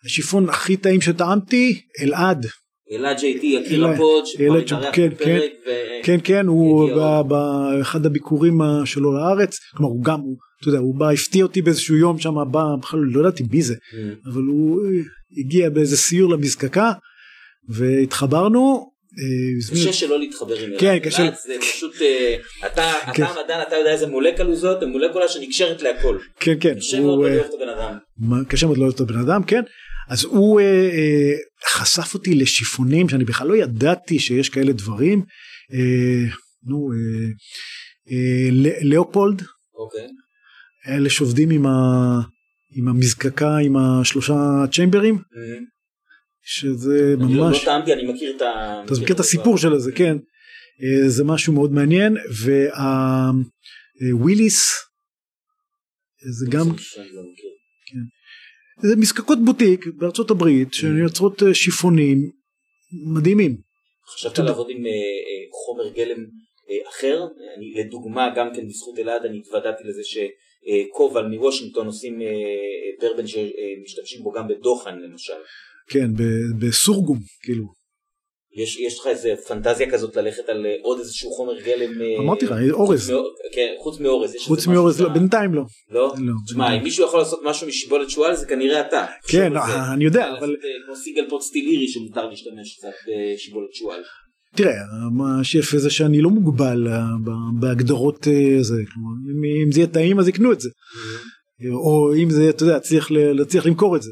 השיפון הכי טעים שטעמתי אלעד אלעד JT, יקיר הפוד, שכבר אלעד התארח כן, בפרק. ו- כן כן הוא באחד הביקורים ה- שלו לארץ כלומר הוא גם הוא אתה יודע הוא בא הפתיע אותי באיזשהו יום שם בא בכלל לא ידעתי מי זה מהמם. אבל הוא אה, הגיע באיזה סיור למזקקה והתחברנו. אה, קשה שלא להתחבר עם. כן, קשה. זה פשוט, אה, אתה כן. אתה המדען, אתה יודע איזה מולקולה זאת, מולקולה שנקשרת להכל. כן כן קשה מאוד לא אה, לאהוב את הבן אדם. קשה מאוד לא להיות הבן אדם כן אז הוא חשף אותי לשיפונים שאני בכלל לא ידעתי שיש כאלה דברים. נו לאופולד אוקיי. אלה שעובדים עם המזקקה עם השלושה צ'יימברים שזה אני לא- ממש לא טעמתי, אני מכיר את ה... אתה מכיר את הסיפור של זה כן אה, זה משהו מאוד מעניין והוויליס זה גם לא מכיר. זה מזקקות בוטיק בארצות הברית שיוצרות אה, שיפונים מדהימים חשבת לעבוד עם אה, אה, חומר גלם אה, אחר? אני לדוגמה גם כן בזכות אלעד אני התוודעתי לזה שקובל מוושינגטון עושים אה, אה, ברבן שמשתמשים בו גם בדוחן למשל. כן בסורגום כאילו יש, יש לך איזה פנטזיה כזאת ללכת על אה, עוד איזשהו חומר גלם? אה, אמרתי לך אורז כן, חוץ מאורז. חוץ מאורז לא, בינתיים לא לא? לא, תשמע. אם מישהו יכול לעשות משהו משיבולת שועל זה כנראה אתה. כן זה. אני יודע אבל אה, כמו סיגל פוט סטילירי שמותר להשתמש קצת בשיבולת שועל. תראה מה שיפה זה שאני לא מוגבל אה, בהגדרות אה, זה כלומר, אם- זה יהיה טעים אז יקנו את זה או אם זה אתה יודע צריך למכור את זה.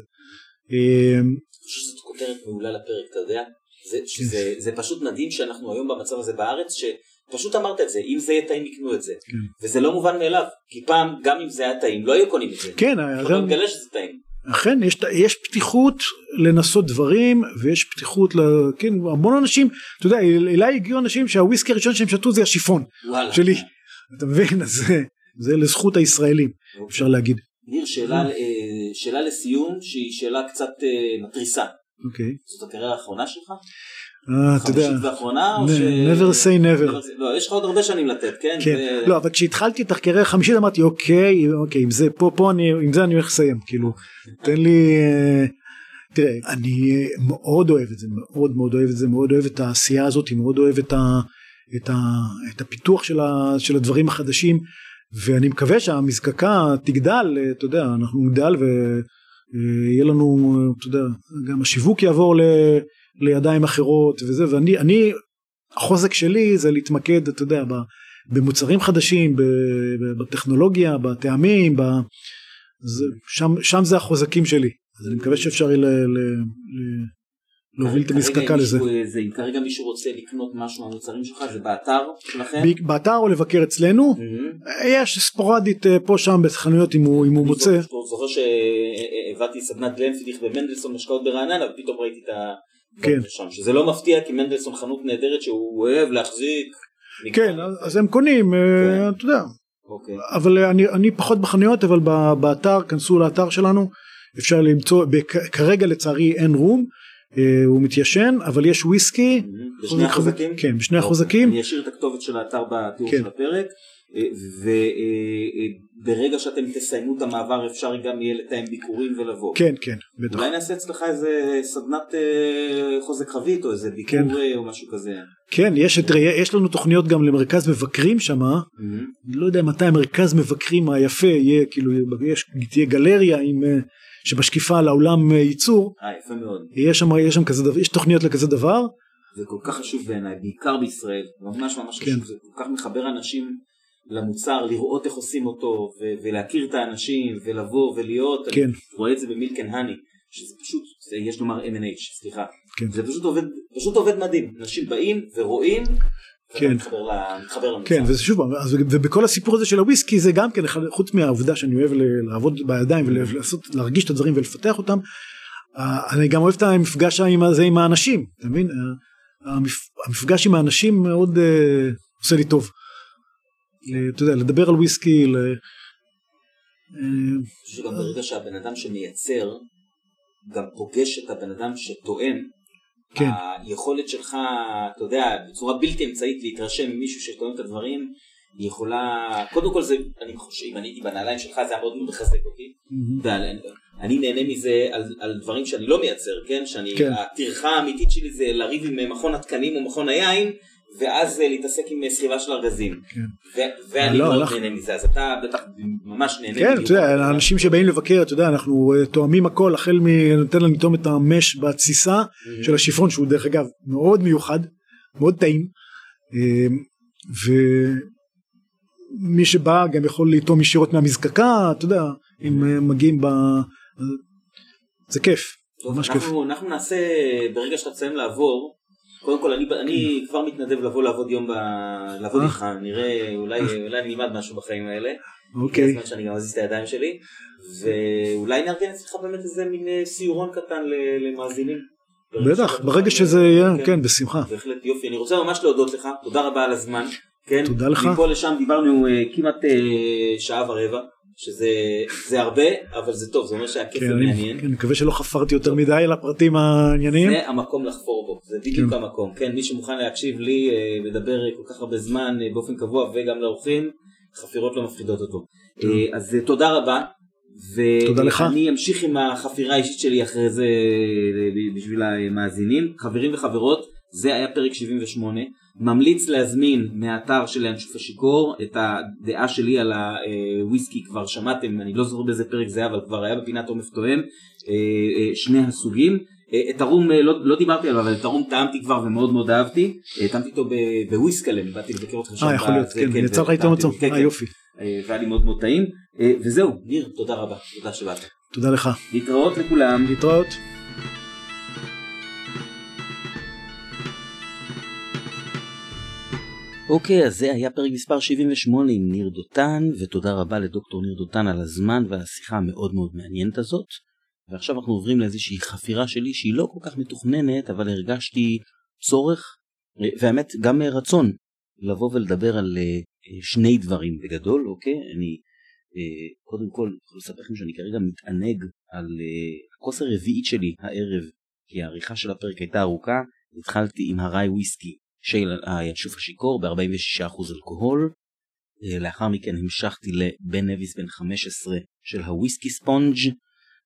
חושב שזאת כותרת מעולה לפרק, אתה יודע? זה, שזה, זה פשוט מדהים שאנחנו היום במצב הזה בארץ, שפשוט אמרת את זה, אם זה יהיה טעים יקנו את זה. כן. וזה לא מובן מאליו, כי פעם גם אם זה היה טעים לא היו קונים את זה. כן אתה הרי- מגלה שזה טעים. אכן יש, יש פתיחות לנסות דברים ויש פתיחות ל... כן המון אנשים אתה יודע אליי הגיעו אנשים שהוויסקי הראשון שהם שתו זה השיפון וואלה. שלי אתה מבין אז זה, זה לזכות הישראלים אפשר להגיד. ניר, שאלה, אה, שאלה לסיום, שהיא שאלה קצת אה, מתריסה. אוקיי. זאת הקריירה האחרונה שלך? אה, אתה יודע. חמישית ואחרונה? או נ- ש... never say never. לא, יש לך עוד הרבה שנים לתת, כן? כן. ו- לא אבל כשהתחלתי את הקריירה החמישית אמרתי אוקיי אוקיי עם זה פה פה אני עם זה אני הולך לסיים כאילו תן לי אה, תראה אני אה, מאוד אוהב את זה מאוד מאוד אוהב את זה מאוד אוהב את העשייה הזאת מאוד אוהב את, ה, את, ה, את הפיתוח של, ה, של הדברים החדשים ואני מקווה שהמזקקה תגדל אה, אתה יודע אנחנו נגדל ויהיה לנו אה, אתה יודע גם השיווק יעבור ל, לידיים אחרות וזה ואני אני החוזק שלי זה להתמקד אתה יודע במוצרים חדשים בטכנולוגיה בטעמים ב, זה, שם, שם זה החוזקים שלי. אז אני מקווה שאפשר יהיה ל, ל, להוביל את המזקקה לזה. אם כרגע מישהו רוצה לקנות משהו מהמוצרים שלך, זה באתר שלכם? ב- באתר או לבקר אצלנו מהמם. יש ספורדית אה, פה שם בחנויות אם הוא, אם הוא אני מוצא זוכר- זוכר שהבאתי סדנת גלנפידיך במנדלסון השקעות ברעננה ופתאום ראיתי את ה... כן. שם, שזה לא מפתיע כי מנדלסון חנות נהדרת שהוא אוהב להחזיק. כן אז הם קונים אה, כן. אתה יודע אוקיי. אבל אה, אני, אני פחות בחנויות אבל באתר כנסו לאתר שלנו אפשר למצוא כרגע לצערי אין רום אה, הוא מתיישן אבל יש וויסקי. בשני החוזקים? כן בשני אוקיי. החוזקים אני אשאיר את הכתובת של האתר בתיאור כן. של הפרק. וברגע שאתם תסיימו את המעבר אפשר גם יהיה לתאם ביקורים ולבוא. כן כן בטח אולי נעשה אצלך איזה סדנת אה, חוזק חבית או איזה ביקור כן. אה, או משהו כזה. כן יש תראה יש לנו תוכניות גם למרכז מבקרים. אני לא יודע מתי המרכז מבקרים היפה יהיה כאילו יש תהיה גלריה עם אה, שמשקיפה על העולם ייצור, אה, יפה מאוד. יש שם, יש שם כזה דבר, יש תוכניות לכזה דבר, זה כל כך חשוב בעיניי, בעיקר בישראל, ממש ממש כן. חשוב, זה כל כך מחבר אנשים למוצר, לראות איך עושים אותו, ו- ולהכיר את האנשים, ולבוא ולהיות, כן. אני רואה את זה במילקן האני, שזה פשוט, זה, יש לומר M&H, סליחה, כן. זה פשוט עובד, פשוט עובד מדהים, אנשים באים ורואים, כן. כן, וזה שוב, אז- ובכל הסיפור הזה של הוויסקי זה גם כן, חוץ מהעובדה שאני אוהב לעבוד בידיים ולעשות, להרגיש את הדברים ולפתח אותם, אני גם אוהב את המפגש הזה עם האנשים, אתה מבין? המפ- המפגש עם האנשים מאוד אה, עושה לי טוב. אתה יודע, לדבר על וויסקי, ל- אה, שגם ברגע שהבן אדם שמייצר, גם פוגש את הבן אדם שטועם, כן. היכולת שלך, אתה יודע, בצורה בלתי אמצעית להתרשם ממישהו שטועם את הדברים, היא יכולה, קודם כל זה, אני חושב, אם אני הייתי בנעליים שלך זה היה מאוד מחזק אותי. אתה יודע, אני- אני נהנה מזה על, על דברים שאני לא מייצר, כן? שאני, כן. הטרחה האמיתית שלי זה לריב עם מכון התקנים או מכון היין, ואז אה, להתעסק עם אה, סחיבה של ארגזים. כן. ואני לא, מאוד אנחנו- נהנה מזה, אז אתה בטח ממש נהנה. כן. אתה יודע, האנשים שבאים לבקר, אתה יודע, אנחנו אה, תואמים הכל, החל מנותן להם לטעום את המש בתסיסה Mhm. של השיפון, שהוא דרך אגב מאוד מיוחד, מאוד טעים, ומי שבא גם יכול לטעום ישירות מהמזקקה, אתה יודע, אם מגיעים ב... זה כיף, טוב, ממש כיף. אנחנו, אנחנו נעשה, ברגע שאתה תסיים לעבור, קודם כל אני, אני כבר מתנדב לבוא לעבוד יום, ב... לעבוד אה. איתך, נראה, אולי, אולי אני אלמד משהו בחיים האלה. אוקיי, הזמן שאני גם אזיז את הידיים שלי, ואולי נארגן אצלך באמת איזה מין אה, סיורון קטן למאזינים. בטח, שאתה ברגע שזה יהיה, כן, בשמחה. בהחלט יופי, אני רוצה ממש להודות לך, תודה רבה על הזמן. כן, תודה לך. מפה לשם דיברנו אה, כמעט שעה ורבע, שזה זה הרבה, אבל זה טוב, זה אומר שהכיף כן, ומעניין. אני כן, מקווה שלא חפרתי יותר מדי על הפרטים העניינים. זה המקום לחפור בו, זה בדיוק כן. המקום. כן, מי שמוכן להקשיב לי אה, לדבר אה, כל כך הרבה זמן אה, באופן קבוע וגם לאורחים, חפירות לא מפחידות אותו. אה, אז אה, תודה רבה. תודה לך. ואני אמשיך עם החפירה האישית שלי אחרי זה אה, בשביל המאזינים. חברים וחברות, זה היה פרק 78. ממליץ להזמין מהאתר של ינשוף השיכור את הדעה שלי על הוויסקי כבר שמעתם, אני לא זוכר באיזה פרק זה היה, אבל כבר היה בפינת עומף תואם, אה, אה, שני הסוגים. אה, את הרום לא, לא דיברתי עליו, אבל את הרום טעמתי כבר ומאוד מאוד אהבתי. אה, טעמתי אותו בוויסקלם, באתי לבקר אותך שם. אה, יכול להיות, כן, יצא לך איתו מצום, אה כן. יופי, והיה לי מאוד מאוד טעים. וזהו, ניר, תודה רבה, תודה שבאת. תודה לך. להתראות לכולם. להתראות. אוקיי, אז זה היה פרק מספר 78 עם ניר דותן, ותודה רבה לדוקטור ניר דותן על הזמן ועל השיחה המאוד מאוד מעניינת הזאת. ועכשיו אנחנו עוברים לאיזושהי חפירה שלי שהיא לא כל כך מתוכננת, אבל הרגשתי צורך, אה, והאמת גם רצון, לבוא ולדבר על אה, אה, שני דברים בגדול, אוקיי? אני קודם כל יכול לספר לכם שאני כרגע מתענג על הכוס הרביעית שלי הערב, כי העריכה של הפרק הייתה ארוכה, התחלתי עם הרי וויסקי של הינשוף השיכור ב-46% אלכוהול. אה, לאחר מכן המשכתי לבן נביס בן 15 של הוויסקי ספונג'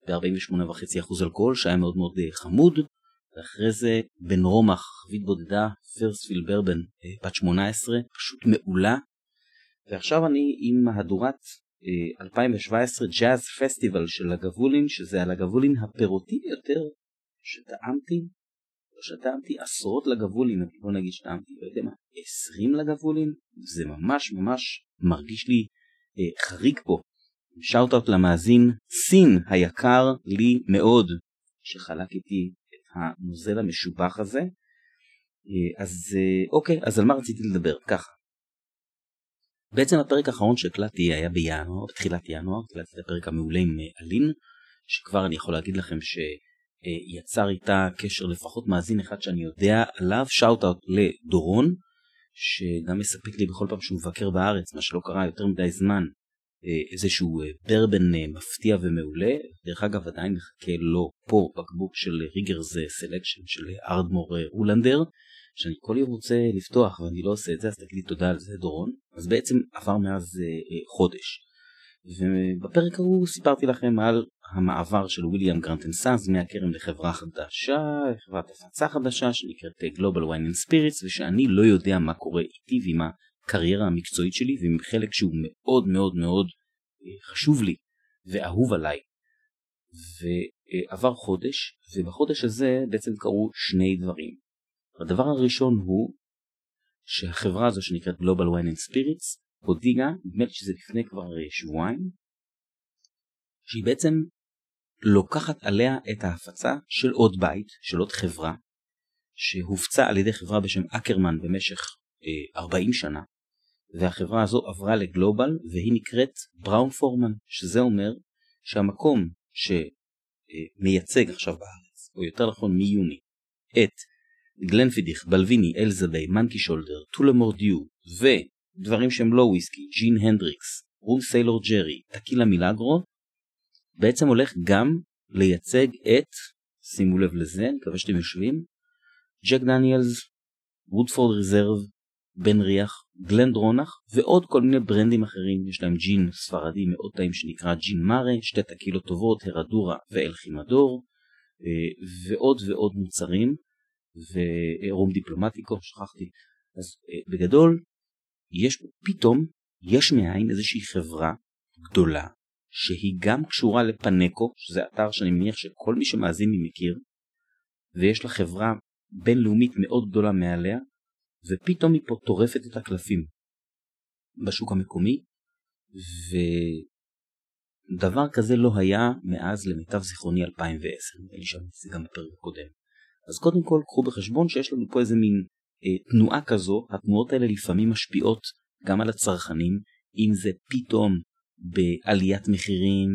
ב-48.5% אלכוהול שהיה מאוד מאוד אה, חמוד. ואחרי זה בן רומח, חבית בודדה, פרספיל ברבן אה, בת 18, פשוט מעולה. ועכשיו אני עם מהדורת אה, 2017 ג'אז פסטיבל של הגבולין, שזה הלגבולין הפירותי ביותר שטעמתי לא שטעמתי עשרות לגבולים, בוא נגיד שטעמתי, לא יודע מה, 20 לגבולים, זה ממש ממש מרגיש לי אה, חריג פה. שאוט-אוט למאזין סין היקר לי מאוד, שחלק איתי את הנוזל המשובח הזה. אה, אז אה, אוקיי, אז על מה רציתי לדבר? ככה. בעצם הפרק האחרון שהקלטתי היה בינואר, בתחילת ינואר, הקלטתי את הפרק המעולה עם אה, אלין, שכבר אני יכול להגיד לכם ש... אה, יצר איתה קשר לפחות מאזין אחד שאני יודע עליו, shout-out לדורון, שגם מספק לי בכל פעם שהוא מבקר בארץ, מה שלא קרה יותר מדי זמן, אה, איזשהו אה, ברבן מפתיע ומעולה. דרך אגב עדיין מחכה לו פה בקבוק של ריגרס סלקשן של ארדמור רולנדר, שאני כל יום רוצה לפתוח ואני לא עושה את זה, אז תגיד לי תודה על זה דורון. אז בעצם עבר מאז חודש. ובפרק ההוא סיפרתי לכם על המעבר של וויליאם גרנטן סאנס מהכרם לחברה חדשה, חברת הפצה חדשה שנקראת Global Wine and Spirits ושאני לא יודע מה קורה איתי ועם הקריירה המקצועית שלי ועם חלק שהוא מאוד מאוד מאוד אה, חשוב לי ואהוב עליי. ועבר חודש, ובחודש הזה בעצם קרו שני דברים. הדבר הראשון הוא שהחברה הזו שנקראת Global Wine and Spirits הודיעה, נדמה לי שזה לפני כבר שבועיים, שהיא בעצם לוקחת עליה את ההפצה של עוד בית, של עוד חברה, שהופצה על ידי חברה בשם אקרמן במשך אה, 40 שנה, והחברה הזו עברה לגלובל והיא נקראת בראון פורמן, שזה אומר שהמקום שמייצג עכשיו בארץ, או יותר נכון מיוני, את גלנפידיך, בלוויני, אלזבי, מנקי שולדר, טולמור דיו ודברים שהם לא וויסקי, ג'ין הנדריקס, רום סיילור ג'רי, טקילה מילגרו, בעצם הולך גם לייצג את, שימו לב לזה, אני מקווה שאתם יושבים, ג'ק דניאלס, וודפורד ריזרב, בן ריח, גלן דרונח ועוד כל מיני ברנדים אחרים, יש להם ג'ין ספרדי מאוד טעים שנקרא ג'ין מארה, שתי טקילות טובות, הררדורה ואל חימדור, אה, ועוד ועוד מוצרים, ורום דיפלומטיקו, שכחתי. אז אה, בגדול, יש פתאום, יש מאין איזושהי חברה גדולה שהיא גם קשורה לפנקו, שזה אתר שאני מניח שכל מי שמאזין לי מכיר, ויש לה חברה בינלאומית מאוד גדולה מעליה, ופתאום היא פה טורפת את הקלפים בשוק המקומי, ודבר כזה לא היה מאז למיטב זיכרוני 2010, נדמה לי שם זה גם בפרק הקודם. אז קודם כל קחו בחשבון שיש לנו פה איזה מין אה, תנועה כזו, התנועות האלה לפעמים משפיעות גם על הצרכנים, אם זה פתאום בעליית מחירים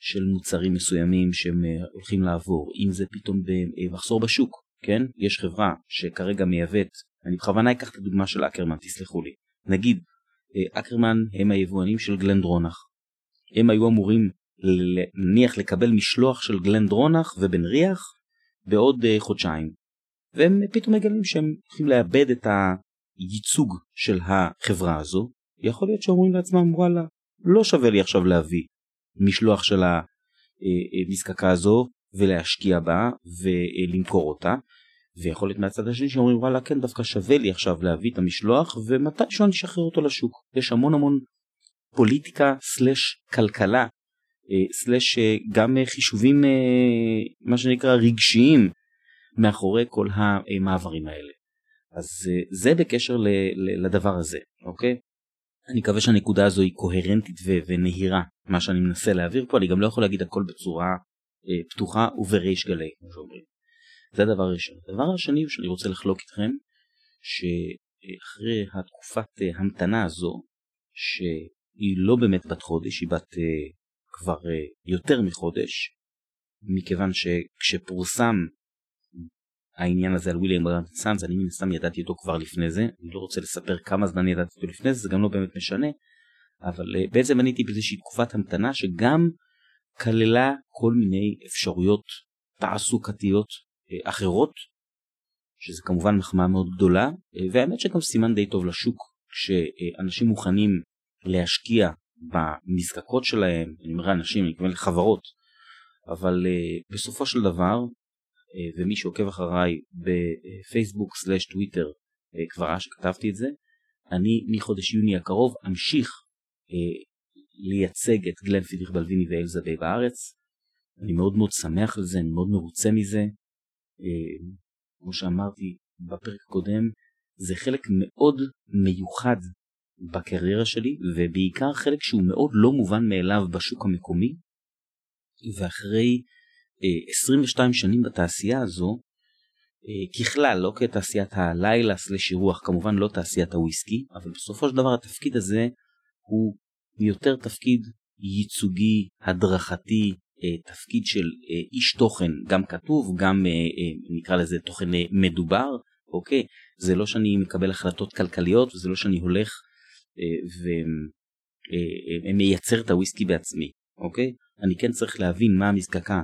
של מוצרים מסוימים שהם אה, הולכים לעבור, אם זה פתאום במחסור בשוק, כן? יש חברה שכרגע מייבאת, אני בכוונה אקח את הדוגמה של אקרמן, תסלחו לי. נגיד, אה, אקרמן הם היבואנים של גלנדרונח. הם היו אמורים נניח לקבל משלוח של גלנדרונח ובן ריח בעוד uh, חודשיים. והם פתאום מגלים שהם הולכים לאבד את הייצוג של החברה הזו. יכול להיות שאומרים לעצמם וואלה לא שווה לי עכשיו להביא משלוח של המזקקה אה, הזו ולהשקיע בה ולמכור אותה. ויכול להיות מהצד השני שאומרים וואלה כן דווקא שווה לי עכשיו להביא את המשלוח ומתישהו אני אשחרר אותו לשוק. יש המון המון פוליטיקה סלש כלכלה אה, סלש אה, גם חישובים מה שנקרא רגשיים מאחורי כל המעברים האלה. אז זה בקשר לדבר הזה, אוקיי? אני מקווה שהנקודה הזו היא קוהרנטית ו- ונהירה מה שאני מנסה להעביר פה אני גם לא יכול להגיד הכל בצורה אה, פתוחה ובריש גלי כמו שאומרים. זה הדבר הראשון. הדבר השני שאני רוצה לחלוק איתכם שאחרי התקופת אה, המתנה הזו שהיא לא באמת בת חודש היא בת אה, כבר אה, יותר מחודש מכיוון שכשפורסם העניין הזה על וויליאם סאנס, אני מן הסתם ידעתי אותו כבר לפני זה, אני לא רוצה לספר כמה זמן ידעתי אותו לפני זה, זה גם לא באמת משנה, אבל uh, בעצם עניתי באיזושהי תקופת המתנה שגם כללה כל מיני אפשרויות תעסוקתיות uh, אחרות, שזה כמובן מחמאה מאוד גדולה, uh, והאמת שגם סימן די טוב לשוק, כשאנשים uh, מוכנים להשקיע במזקקות שלהם, אני אומר אנשים, אני מתכוון לחברות, אבל uh, בסופו של דבר ומי שעוקב אחריי בפייסבוק סלאש טוויטר אה, כבר אז שכתבתי את זה, אני מחודש יוני הקרוב אמשיך אה, לייצג את גלן פידיך בלוויני ואלזבי בארץ. אני מאוד מאוד שמח על זה, אני מאוד מרוצה מזה. כמו שאמרתי בפרק הקודם, זה חלק מאוד מיוחד בקריירה שלי, ובעיקר חלק שהוא מאוד לא מובן מאליו בשוק המקומי. ואחרי 22 שנים בתעשייה הזו, אה, ככלל, לא כתעשיית הלילה סלש אירוח, כמובן לא תעשיית הוויסקי, אבל בסופו של דבר התפקיד הזה הוא יותר תפקיד ייצוגי, הדרכתי, אה, תפקיד של אה, איש תוכן, גם כתוב, גם נקרא לזה תוכן מדובר, אוקיי? זה לא שאני מקבל החלטות כלכליות, וזה לא שאני הולך ומייצר את הוויסקי בעצמי, אוקיי? אני כן צריך להבין מה המזקקה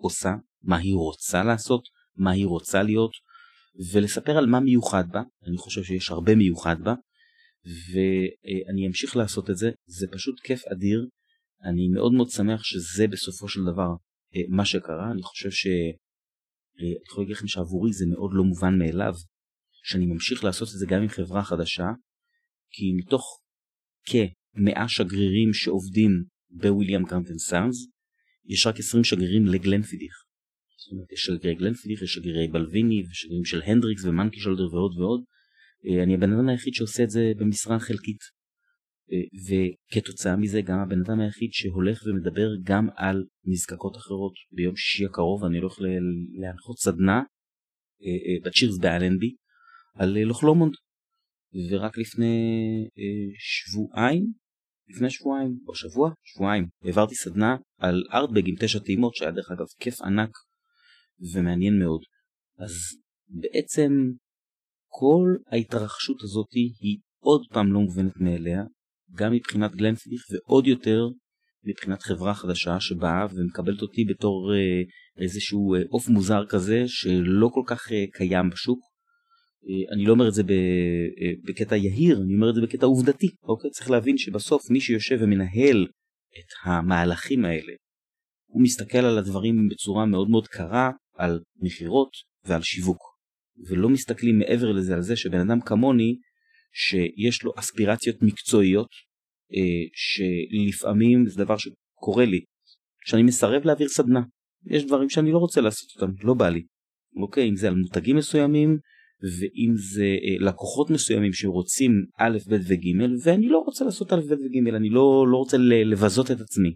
עושה, מה היא רוצה לעשות, מה היא רוצה להיות, ולספר על מה מיוחד בה, אני חושב שיש הרבה מיוחד בה, ואני אמשיך לעשות את זה, זה פשוט כיף אדיר, אני מאוד מאוד שמח שזה בסופו של דבר אה, מה שקרה, אני חושב ש... אה, אני יכול להגיד לכם שעבורי זה מאוד לא מובן מאליו, שאני ממשיך לעשות את זה גם עם חברה חדשה, כי מתוך כמאה שגרירים שעובדים בוויליאם קרמפטן סארנס, יש רק 20 שגרירים לגלנפידיך. זאת אומרת, יש שגרירי גלנפידיך, יש שגרירי בלוויני ושגרירים של הנדריקס ומנקי שולדר ועוד ועוד. אה, אני הבן אדם היחיד שעושה את זה במשרה חלקית. אה, וכתוצאה מזה גם הבן אדם היחיד שהולך ומדבר גם על נזקקות אחרות. ביום שישי הקרוב אני הולך להנחות סדנה בצ'ירס באלנבי על לוחלומונד. ורק לפני שבועיים לפני שבועיים או שבוע שבועיים העברתי סדנה על ארטבג עם תשע טעימות שהיה דרך אגב כיף ענק ומעניין מאוד. אז בעצם כל ההתרחשות הזאת היא עוד פעם לא מובנת מאליה גם מבחינת גלנפידיך ועוד יותר מבחינת חברה חדשה שבאה ומקבלת אותי בתור אה, איזשהו אה, עוף מוזר כזה שלא כל כך אה, קיים בשוק אני לא אומר את זה אה, בקטע יהיר, אני אומר את זה בקטע עובדתי, אוקיי? צריך להבין שבסוף מי שיושב ומנהל את המהלכים האלה, הוא מסתכל על הדברים בצורה מאוד מאוד קרה, על מכירות ועל שיווק. ולא מסתכלים מעבר לזה על זה שבן אדם כמוני, שיש לו אספירציות מקצועיות, אה, שלפעמים זה דבר שקורה לי, שאני מסרב להעביר סדנה. יש דברים שאני לא רוצה לעשות אותם, לא בא לי. אוקיי, אם זה על מותגים מסוימים, ואם זה אה, לקוחות מסוימים שרוצים א', ב' וג', ואני לא רוצה לעשות א', ב' וג', אני לא, לא רוצה לבזות את עצמי.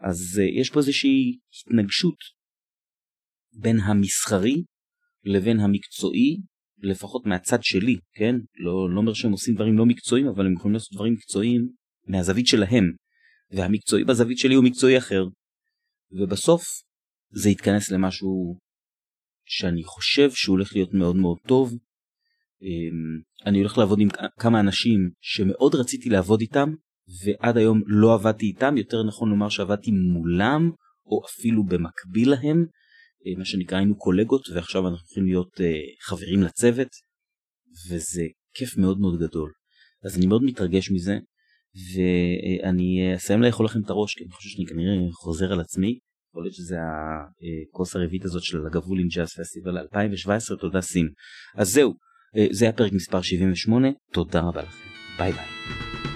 אז אה, יש פה איזושהי התנגשות בין המסחרי לבין המקצועי, לפחות מהצד שלי, כן? לא, לא אומר שהם עושים דברים לא מקצועיים, אבל הם יכולים לעשות דברים מקצועיים מהזווית שלהם. והמקצועי בזווית שלי הוא מקצועי אחר. ובסוף זה יתכנס למשהו שאני חושב שהוא הולך להיות מאוד מאוד טוב. אמ, אני הולך לעבוד עם כמה אנשים שמאוד רציתי לעבוד איתם ועד היום לא עבדתי איתם, יותר נכון לומר שעבדתי מולם או אפילו במקביל להם, אה, מה שנקרא היינו קולגות ועכשיו אנחנו הולכים להיות אה, חברים לצוות וזה כיף מאוד מאוד גדול. אז אני מאוד מתרגש מזה ואני אסיים לאכול לכם את הראש כי אני חושב שאני כנראה חוזר על עצמי. יכול להיות שזה הכוס הרביעית הזאת של הגבול עם ג'אז פסטיבל 2017 תודה סין אז זהו אה, זה הפרק מספר 78 תודה רבה לכם ביי ביי.